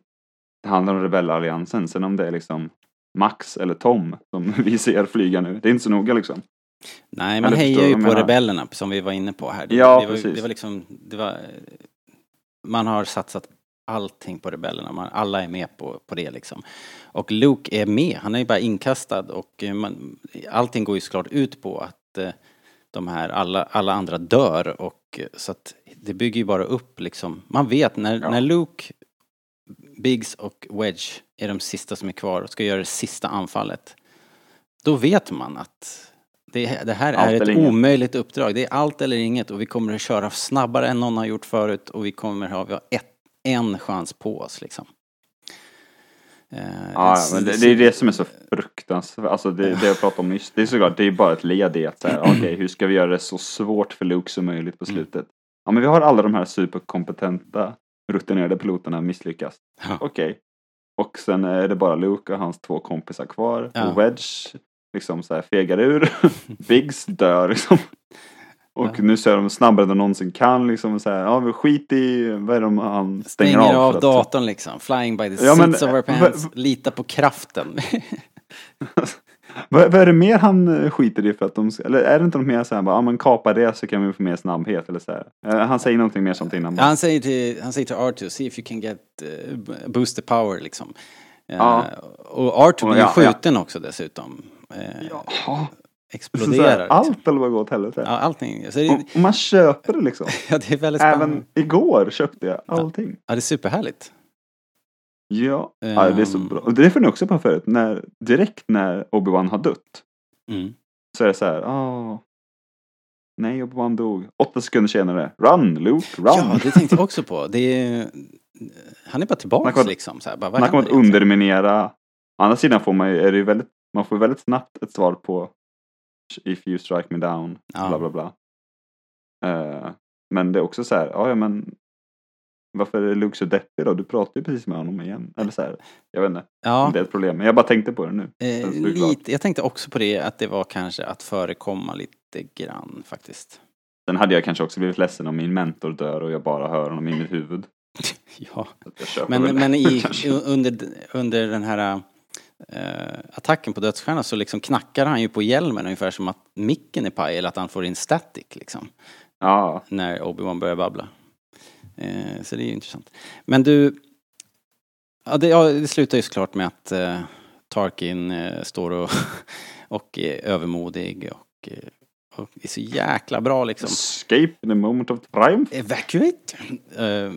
det handlar om rebellalliansen. Sen om det är liksom Max eller Tom som vi ser flyga nu. Det är inte så noga liksom. Nej, man Eller hejar ju på rebellerna som vi var inne på här. Det, Ja, det var, precis. det var liksom, det var, man har satsat allting på rebellerna. Man, alla är med på, på det liksom. Och Luke är med. Han är ju bara inkastad och eh, man, allting går ju såklart ut på att eh, de här, alla, alla andra dör och eh, så att det bygger ju bara upp liksom. Man vet när, Ja. när Luke, Biggs och Wedge är de sista som är kvar och ska göra det sista anfallet. Då vet man att det, det här Allt är ett inget. omöjligt uppdrag. Det är allt eller inget och vi kommer att köra snabbare än någon har gjort förut och vi kommer ha, vi har ett, en chans på oss liksom. Eh, Ja, ett- men det, det är det som är så fruktansvärt. Alltså det, det jag pratade om nyss. Det är såklart, det är bara ett led i att så här, okej, hur ska vi göra det så svårt för Luke som möjligt på Mm. slutet? Ja, men vi har alla de här superkompetenta rutinerade piloterna misslyckas. Ja. Okej. Och sen är det bara Luke och hans två kompisar kvar. Ja. Och Wedge liksom så här fegar ur. Biggs dör liksom. Och Ja. nu så är de snabbare än de någonsin kan liksom. Så här, ja, skit i, vad är det han stänger, Stänger av att- datorn liksom. Flying by the Ja, seats of our eh, pants. Lita på kraften. Vad, vad är det mer han eh, skiter i för att de eller är det inte något mer såhär bara, ja men kapa det så kan vi få mer snabbhet eller så här. Eh, Han säger någonting mer sånt innan. Ja, han säger till, han säger till Arthur, see if you can get, uh, boost the power liksom. Ja. Och Arthur blir ja, skjuten också dessutom. Eh, Ja. Så här, exploderar. liksom. allt eller vad går åt helvete. Ja, allting. Så det, Och, och man köper det liksom. ja, det är väldigt spännande. Även igår köpte jag allting. Ja, det är superhärligt. Ja, ja det är så Ehm. bra. Och det får ni också på förut. När, direkt när Obi-Wan har dött Mm. så är det så här, ah, Nej, Obi-Wan dog. Åtta sekunder senare. Run, Luke, run! Ja, det tänkte jag också på. Det är, han är bara kommer- liksom. Så här, bara, vad Man kommer att underminera. Å andra sidan får man ju, är det ju väldigt, man får väldigt snabbt ett svar på If you strike me down, Ja. bla bla bla. Eh, men det är också så här, ja ja men varför är Luke så deppig då? Du pratar ju precis med honom igen. Eller så här, jag vet inte Ja, det är ett problem. Men jag bara tänkte på det nu. eh, glad. lite, jag tänkte också på det, att det var kanske att förekomma lite grann faktiskt. Sen hade jag kanske också blivit ledsen om min mentor dör och jag bara hör honom i mitt huvud. Ja. Men, det, men i, under, under den här eh, attacken på dödsstjärnan så liksom knackar han ju på hjälmen ungefär som att micken är paj eller att han får in static liksom. Ja, När Obi-Wan börjar babbla. Eh, så det är ju intressant. Men du, ja det, ja, det slutar ju såklart med att eh, Tarkin eh, står och, och är övermodig och, och är så jäkla bra liksom. escape in a moment of triumph. Evacuate! Eh,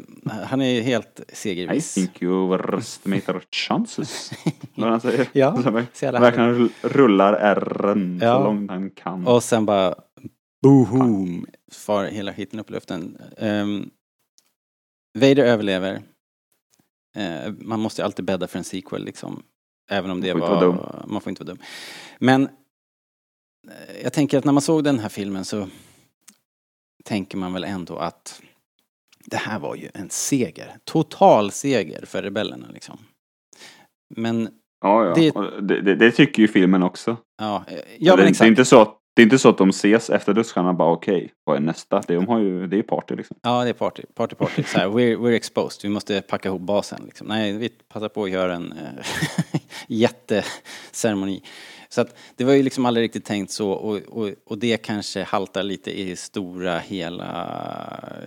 han är helt I segerviss. think you overestimate our chances. Vad han säger. Ja, Så jävla Verkligen rull- rullar ärren Ja. så långt han kan. Och sen bara boom, far hela skiten upp i luften. Um, Vader överlever. Eh, man måste ju alltid bädda för en sequel liksom. Även om det inte var... Man får inte vara dum. Men jag tänker att när man såg den här filmen så tänker man väl ändå att det här var ju en seger. Total seger för rebellerna liksom. Men ja, ja. det- Det, det, det tycker ju filmen också. ja, eh, ja men det, är exakt. inte så att, det är inte så att de ses efter dödsstjärnan bara okej, vad är nästa? De har ju, det är party liksom. Ja, det är party, party, party. Så här, we're, we're exposed, vi måste packa ihop basen. Liksom. Nej, vi passar på att göra en äh, jätteceremoni. Så att det var ju liksom aldrig riktigt tänkt så och, och, och det kanske haltar lite i stora hela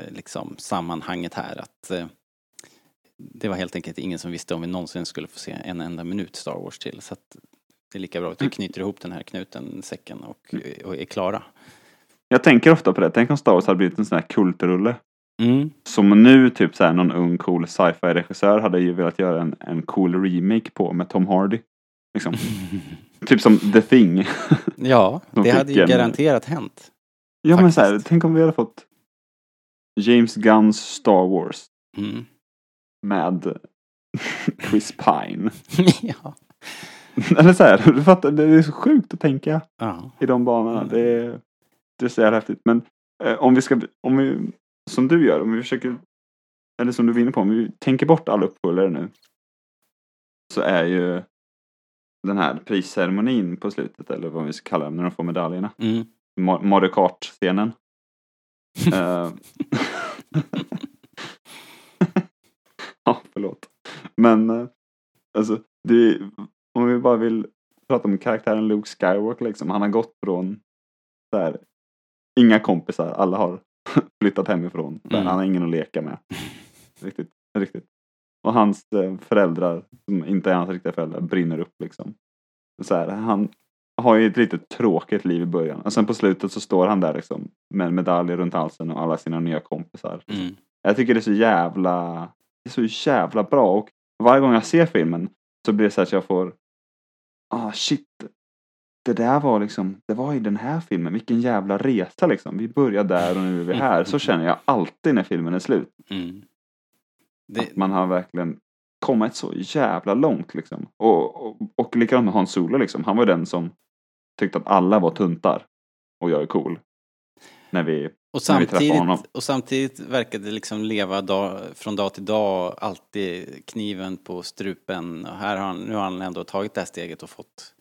liksom, sammanhanget här. Att eh, det var helt enkelt ingen som visste om vi någonsin skulle få se en enda minut Star Wars till. Så att det är lika bra att vi knyter ihop den här knuten, säcken och, och är klara. Jag tänker ofta på det. Tänk om Star Wars hade blivit en sån här kultrulle. Mm. Som nu typ så här, någon ung cool sci-fi regissör hade ju velat göra en, en cool remake på med Tom Hardy. Liksom. typ som The Thing. Ja, De det hade ju en- garanterat hänt. ja men så här, Faktiskt. tänk om vi hade fått James Gunns Star Wars Mm. med Chris Pine. ja. Eller så här, du fattar, det är så sjukt att tänka ja. i de banorna. Mm. Det, är, det är så jävla häftigt. Men eh, om vi ska, om vi, som du gör, om vi försöker, eller som du vinner på, om vi tänker bort alla uppföljare nu. Så är ju den här prisceremonin på slutet, eller vad vi ska kalla den, när de får medaljerna. Mm. Ma- Mario Kart-scenen. Eh, ja, förlåt. Men eh, alltså, det, om vi bara vill prata om karaktären Luke Skywalker liksom. Han har gått från här, inga kompisar, alla har flyttat hemifrån. Mm. Han har ingen att leka med. Riktigt, riktigt. Och hans eh, föräldrar, som inte är hans riktiga föräldrar, brinner upp liksom. Så här, han har ju ett lite tråkigt liv i början. Och sen på slutet så står han där liksom med medaljer runt halsen och alla sina nya kompisar. Mm. Jag tycker det är så jävla, det är så jävla bra och varje gång jag ser filmen så blir det så att jag får, ah shit, det där var liksom, det var i den här filmen, vilken jävla resa liksom. Vi började där och nu är vi här. Så känner jag alltid när filmen är slut. Mm. Att Det, man har verkligen kommit så jävla långt liksom. Och, och, och likadant med Hans Solo liksom. Han var den som tyckte att alla var tuntar. Och jag är cool. När vi, och, när vi träffar honom. samtidigt, och samtidigt verkar det liksom leva dag, från dag till dag, alltid kniven på strupen. Och här har han, nu har han ändå tagit det här steget och fått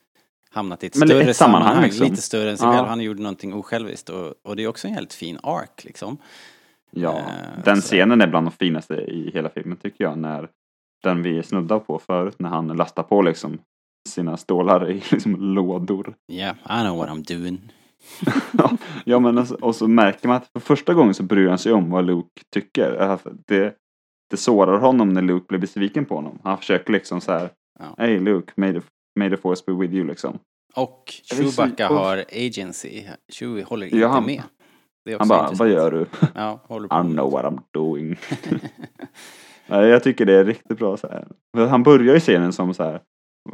hamnat i ett Men större ett sammanhang, sammanhang, liksom. lite större än sig Ja. själv. Han gjorde någonting osjälviskt och, och det är också en helt fin ark liksom. Ja, Eh, den så- scenen är bland de finaste i hela filmen tycker jag. När den vi snuddar på förut när han lastar på liksom sina stålar i liksom lådor. Yeah, I know what I'm doing. ja, men alltså, och så märker man att för första gången så bryr han sig om vad Luke tycker. Alltså, Det, det sårar honom när Luke blir besviken på honom. Han försöker liksom så här. Ja. Hey Luke, may the, may the force be with you liksom. Och så- Chewbacca och- har agency. Chewie håller inte Ja, han- med. Han bara, intressant. vad gör du? Ja, håller på. I know what I'm doing. Jag tycker det är riktigt bra så här. Han börjar ju scenen som så här.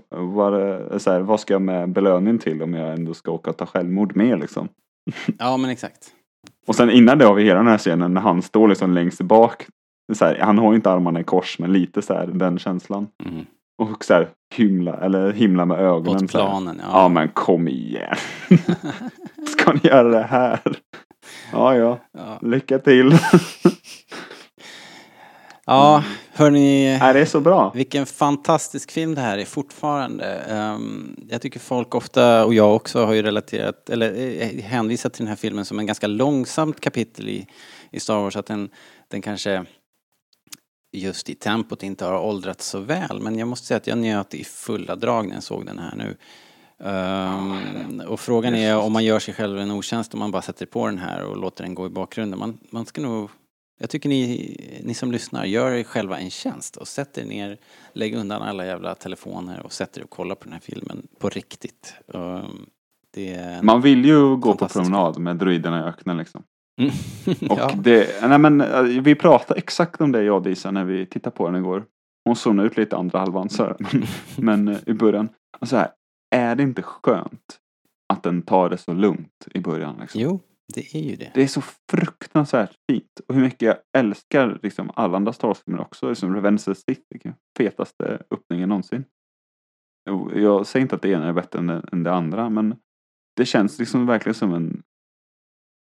Vad, så här, vad ska jag med belöning till om jag ändå ska åka och ta självmord med liksom? Ja, men exakt. Och sen innan det har vi hela den här scenen när han står liksom längst bak. Så här, han har ju inte armarna i kors men lite så här den känslan. Mm. Och så här himla, eller himla med ögonen. Åt planen, ja. Ja men kom igen. Ska ni göra det här? Ja ja, Ja, lycka till. ja hörni. är det är så bra. Vilken fantastisk film det här är fortfarande. Ehm, jag tycker folk ofta, och jag också, har ju relaterat, eller eh, hänvisat till den här filmen som en ganska långsamt kapitel i, i Star Wars. Att den, den kanske just i tempot inte har åldrats så väl. Men jag måste säga att jag njöt i fulla drag när jag såg den här nu. Ehm, och frågan är om man gör sig själv en otjänst om man bara sätter på den här och låter den gå i bakgrunden. Man, man ska nog jag tycker ni, ni som lyssnar, gör er själva en tjänst och sätt er ner, lägg undan alla jävla telefoner och sätt er och kolla på den här filmen på riktigt. Um, Man vill ju gå på promenad med druiderna i öknen liksom. Mm. Och ja. det, nej men eh, vi pratade exakt om det jag och Disa när vi tittade på den igår. Hon zonade ut lite andra halvan så här, men, men eh, i början. Och så här, är det inte skönt att den tar det så lugnt i början? Liksom? Jo, det är ju det. Det är så fruktansvärt fint. Och hur mycket jag älskar liksom alla andra Star Wars-filmer också. Liksom Revenge of the Sith, fetaste öppningen någonsin. Jag säger inte att det ena är bättre än det, andra, men det känns liksom verkligen som en,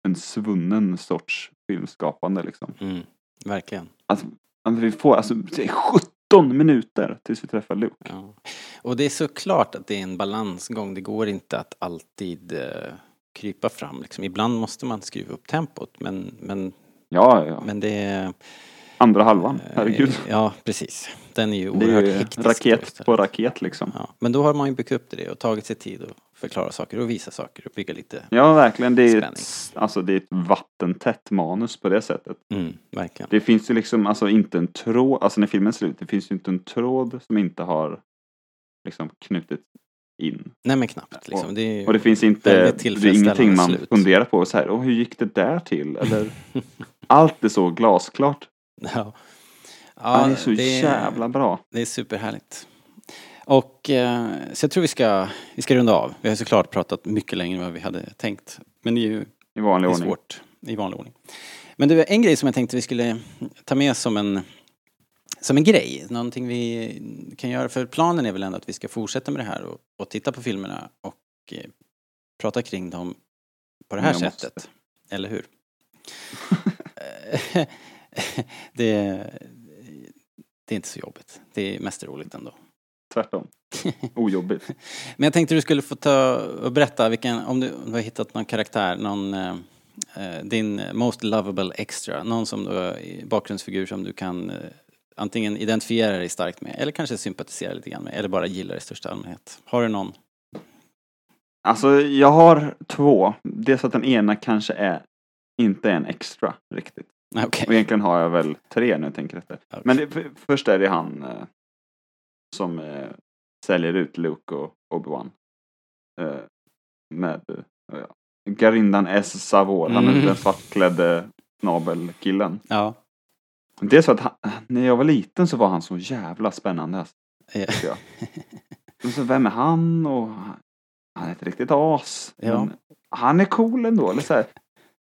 en svunnen sorts filmskapande liksom. Mm, verkligen. Att vi får, alltså, är 17 minuter tills vi träffar Luke. Ja. Och det är såklart att det är en balansgång. Det går inte att alltid eh, krypa fram. Liksom. Ibland måste man skruva upp tempot men, men, Ja, ja. men det är... Andra halvan, herregud. Eh, Ja, precis. Den är ju oerhört hektisk. raket på raket liksom. Ja, men då har man ju byggt upp det och tagit sig tid att förklara saker och visa saker och bygga lite. Ja, verkligen. Det är, Spänning. ett, alltså, det är ett vattentätt manus på det sättet. Mm, verkligen. Det finns ju liksom alltså inte en tråd, alltså när filmen ser ut, det finns ju inte en tråd som inte har liksom knutit in. Nej men knappt liksom. Det är ju Och det finns inte, det är ingenting man slut. funderar på så här, Åh, hur gick det där till? Eller, allt är så glasklart. Ja. Ja, det är så jävla bra. Det är superhärligt. Och eh, så jag tror vi ska, vi ska runda av. Vi har såklart pratat mycket längre än vad vi hade tänkt. Men det är ju I det vanlig är ordning. svårt i vanlig ordning. Men det var en grej som jag tänkte vi skulle ta med som en, som en grej. Någonting vi kan göra. För planen är väl ändå att vi ska fortsätta med det här och, och titta på filmerna och eh, prata kring dem på det här måste. sättet. Eller hur? Det, det är inte så jobbigt. Det är mest roligt ändå. Tvärtom. Ojobbigt. Men jag tänkte du skulle få ta och berätta vilken, om du, om du har hittat någon karaktär, någon, eh, eh, din most lovable extra, någon som du, bakgrundsfigur som du kan eh, antingen identifiera dig starkt med eller kanske sympatisera lite grann med eller bara gillar i största allmänhet. Har du någon? Alltså jag har två. Dels att den ena kanske är inte är en extra riktigt. Okej. Och egentligen har jag väl tre nu jag tänker efter. Okej. Men det, för, först är det han eh, som eh, säljer ut Luke och Obi-Wan. Eh, med eh, ja, Garindan S. Savor. Han är Mm. den svartklädde snabelkillen. Ja. Det är så att han, när jag var liten så var han så jävla spännande. Alltså, Ja. så vem är han? Och han är ett riktigt as. Ja. Han är cool ändå. Eller så.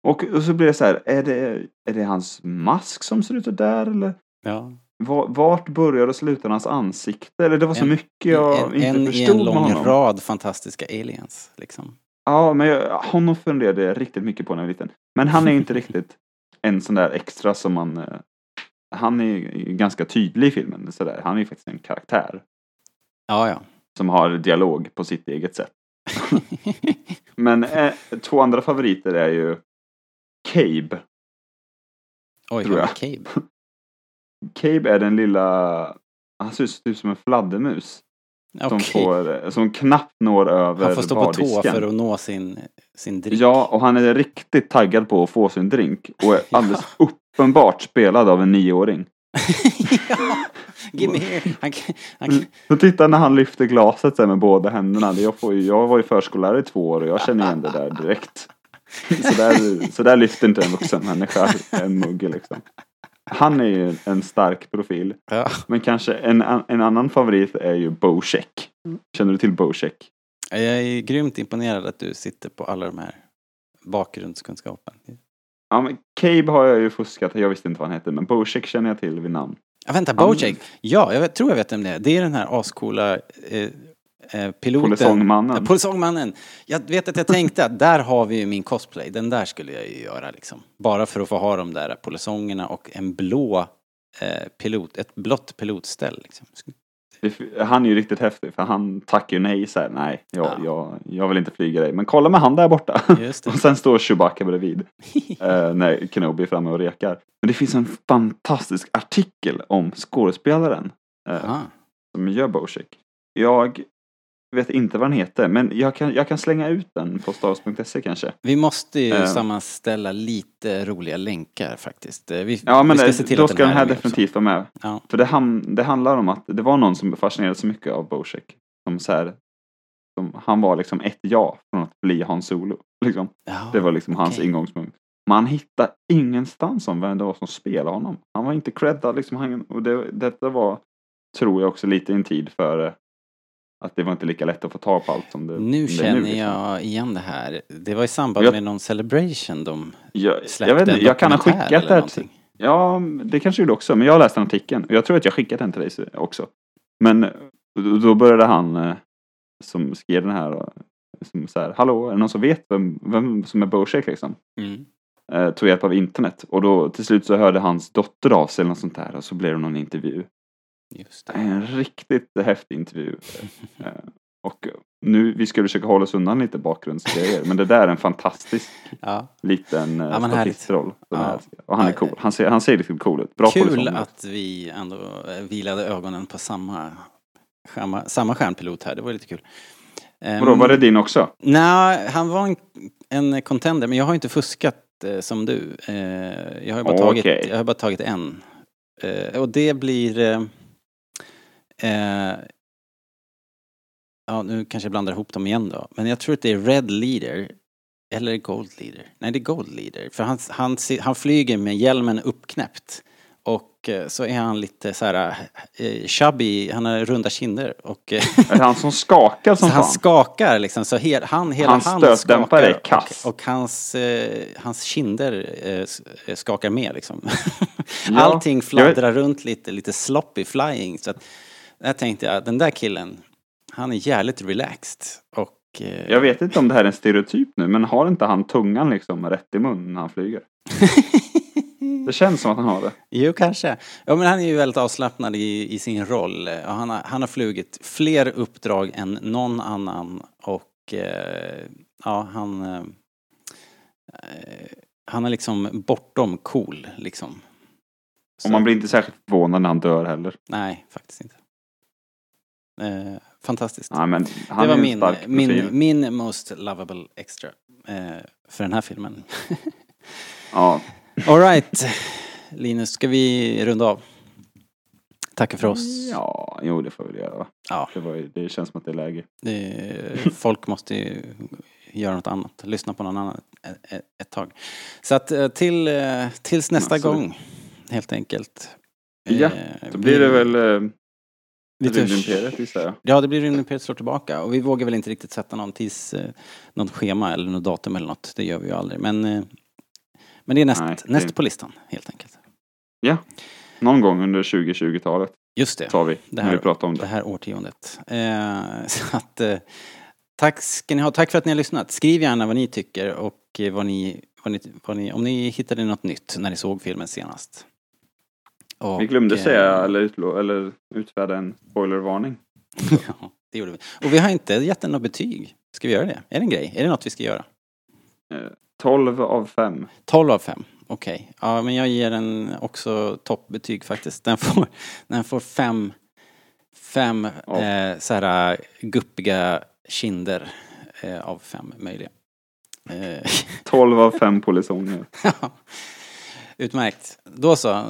Och, och så blir det så här, är det, är det hans mask som ser ut så där eller? ja. Va- Vart börjar och slutar hans ansikte? Eller det var så En- mycket jag en, inte en förstod en med lång honom. rad fantastiska aliens. Liksom. Ja, men jag, honom funderade jag riktigt mycket på när jag var liten. Men han är inte riktigt en sån där extra som man... eh, Han är ganska tydlig i filmen. Så där. Han är ju faktiskt en karaktär. Ja, ja. Som har dialog på sitt eget sätt. Men eh, två andra favoriter är ju Cabe. Oj, Tror jag. Cabe? Cabe är den lilla... Han ser ut som en fladdermus. Som, Okej. får, som knappt når över Han får stå på tå bardisken. för att nå sin, sin drink. Ja, och han är riktigt taggad på att få sin drink. Och är alldeles uppenbart spelad av en nioåring. ja. Give me here. Han, han, kan- Så titta när han lyfter glaset med båda händerna. Jag, får jag var ju förskollärare i två år och jag känner igen det där direkt. Så där, så där lyfter inte en vuxen människa en mugg liksom. Han är ju en stark profil. ja. Men kanske en, en annan favorit är ju Bocheck. Känner du till Bocheck? Jag är grymt imponerad att du sitter på alla de här bakgrundskunskapen. Ja, men Cabe har jag ju fuskat, jag visste inte vad han hette, men Bojack känner jag till vid namn. Ja, vänta, Bojack. Ja, jag tror jag vet vem det är. Det är den här ascoola eh, piloten. Polisongmannen. Ja, Polisongmannen. Jag vet att jag tänkte att där har vi ju min cosplay. Den där skulle jag ju göra liksom. Bara för att få ha de där polisongerna och en blå eh, pilot, ett blått pilotställ liksom. Han är ju riktigt häftig för han tackar ju nej så här, nej, jag, Ja. jag, jag vill inte flyga dig. Men kolla med han där borta. Och sen står Chewbacca bredvid. eh, när Kenobi är framme och rekar. Men det finns en fantastisk artikel om skådespelaren eh, som gör Bojack. Jag vet inte vad den heter, men jag kan, jag kan slänga ut den på stars.se kanske. Vi måste ju Eh. sammanställa lite roliga länkar faktiskt. Eh, Vi, Ja, men vi ska se till då att ska den här är med definitivt vara med. Ja. För det, ham- det handlar om att det var någon som fascinerades så mycket av Bojack. Som så här, som, han var liksom ett ja från att bli Hans Solo. Liksom. Ja, Det var liksom hans okej. ingångspunkt. Man hittar ingenstans om vem det var som spelade honom. Han var inte creddad liksom. Han, och det, detta var, tror jag också, lite i en tid före att det var inte lika lätt att få tag på allt som det Nu det är känner liksom. jag igen det här. Det var i samband Jag- med någon celebration de Jag, släppte jag vet inte, jag kan ha skickat det. här till- Ja, det kanske du gjorde också. Men jag har läst den artikeln. Och jag tror att jag skickat den till dig också. Men då- då började han eh, som skrev den här. och- Som så här, Hallå, är det någon som vet vem, vem som är Bojack liksom? Mm. Eh, tog hjälp av internet. Och då till slut så hörde hans dotter av sig eller något sånt där. Och så blev det någon intervju. En riktigt häftig intervju. Eh, och nu, vi ska försöka hålla oss undan lite bakgrundsgrejer. Men det där är en fantastisk Ja. liten eh, Ja, statistroll. Ja. Och han är cool. Han ser, han ser riktigt cool ut. Bra Kul att vi ändå eh, vilade ögonen på samma, samma, samma stjärnpilot här. Det var lite kul. Ehm, Vadå, var det din också? Nej, han var en, en contender, men jag har inte fuskat eh, som du. Eh, jag, har bara tagit, Okej. jag har bara tagit en. Eh, och det blir... Eh, ja, nu kanske jag blandar ihop dem igen då. Men jag tror att det är Red Leader. Eller Gold Leader. Nej, det är Gold Leader. För han, han, han flyger med hjälmen uppknäppt. Och eh, så är han lite så här eh, chubby, han har runda kinder. Och, eh, Är det han som skakar som så han fan? skakar liksom, så hel, han, hela Hans han skakar är kass. Och, och hans, eh, hans kinder eh, skakar med liksom. Ja, Allting fladdrar runt lite, lite sloppy flying. Så att, där tänkte jag, den där killen, han är jävligt relaxed. Och, eh, Jag vet inte om det här är en stereotyp nu, men har inte han tungan liksom rätt i mun när han flyger? Det känns som att han har det. Jo, kanske. Ja, men han är ju väldigt avslappnad i, i sin roll. Och han, har, han har flugit fler uppdrag än någon annan. Och eh, ja, han... Eh, han är liksom bortom cool, liksom. Och man blir inte särskilt förvånad när han dör heller. Nej, faktiskt inte. Eh, fantastiskt. Nej, men det var min, min, min most lovable extra eh, för den här filmen. Ja, Alright, Linus, ska vi runda av? Tacka för oss. ja, jo det får vi göra va? Ja. Det, var, det känns som att det är läge. Det, folk måste ju göra något annat, lyssna på någon annan ett, ett, ett tag. Så att eh, till, eh, tills nästa Ja, gång, helt enkelt. Ja, Eh, Då blir det väl Rymdimperiet gissar jag. Ja, det blir Rymdimperiet slår tillbaka. Och vi vågar väl inte riktigt sätta någon tids, eh, något schema eller något datum eller något. Det gör vi ju aldrig. Men, eh, men det är näst, Nej, det- näst på listan, helt enkelt. Ja, någon gång under 2020-talet Just det. sa vi Det när här- vi pratade om det det. här årtiondet. Eh, så att, eh, tack ska ni ha. Tack för att ni har lyssnat. Skriv gärna vad ni tycker och eh, vad ni, vad ni, vad ni, om ni hittade något nytt när ni såg filmen senast. Och, Vi glömde eh, säga eller, utlå, eller utfärda en spoilervarning. ja, det gjorde vi. Och vi har inte gett den något betyg. Ska vi göra det? Är det en grej? Är det något vi ska göra? 12 av 5. 12 av 5. Okej. Ja, men jag ger den också toppbetyg faktiskt. Den får, den får fem, fem Ja. eh, så här guppiga kinder eh, av fem möjliga. Eh, 12 av 5 polisonger. Utmärkt. Då så.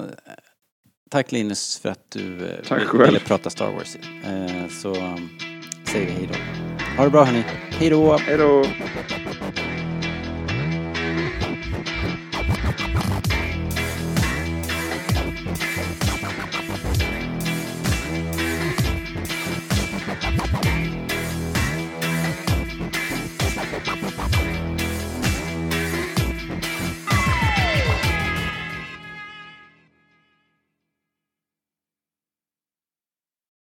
Tack Linus för att du eh, Tack vill- själv. ville prata Star Wars. Eh, så um, säger vi hej då. Ha det bra hörni. Hej då! Hej då!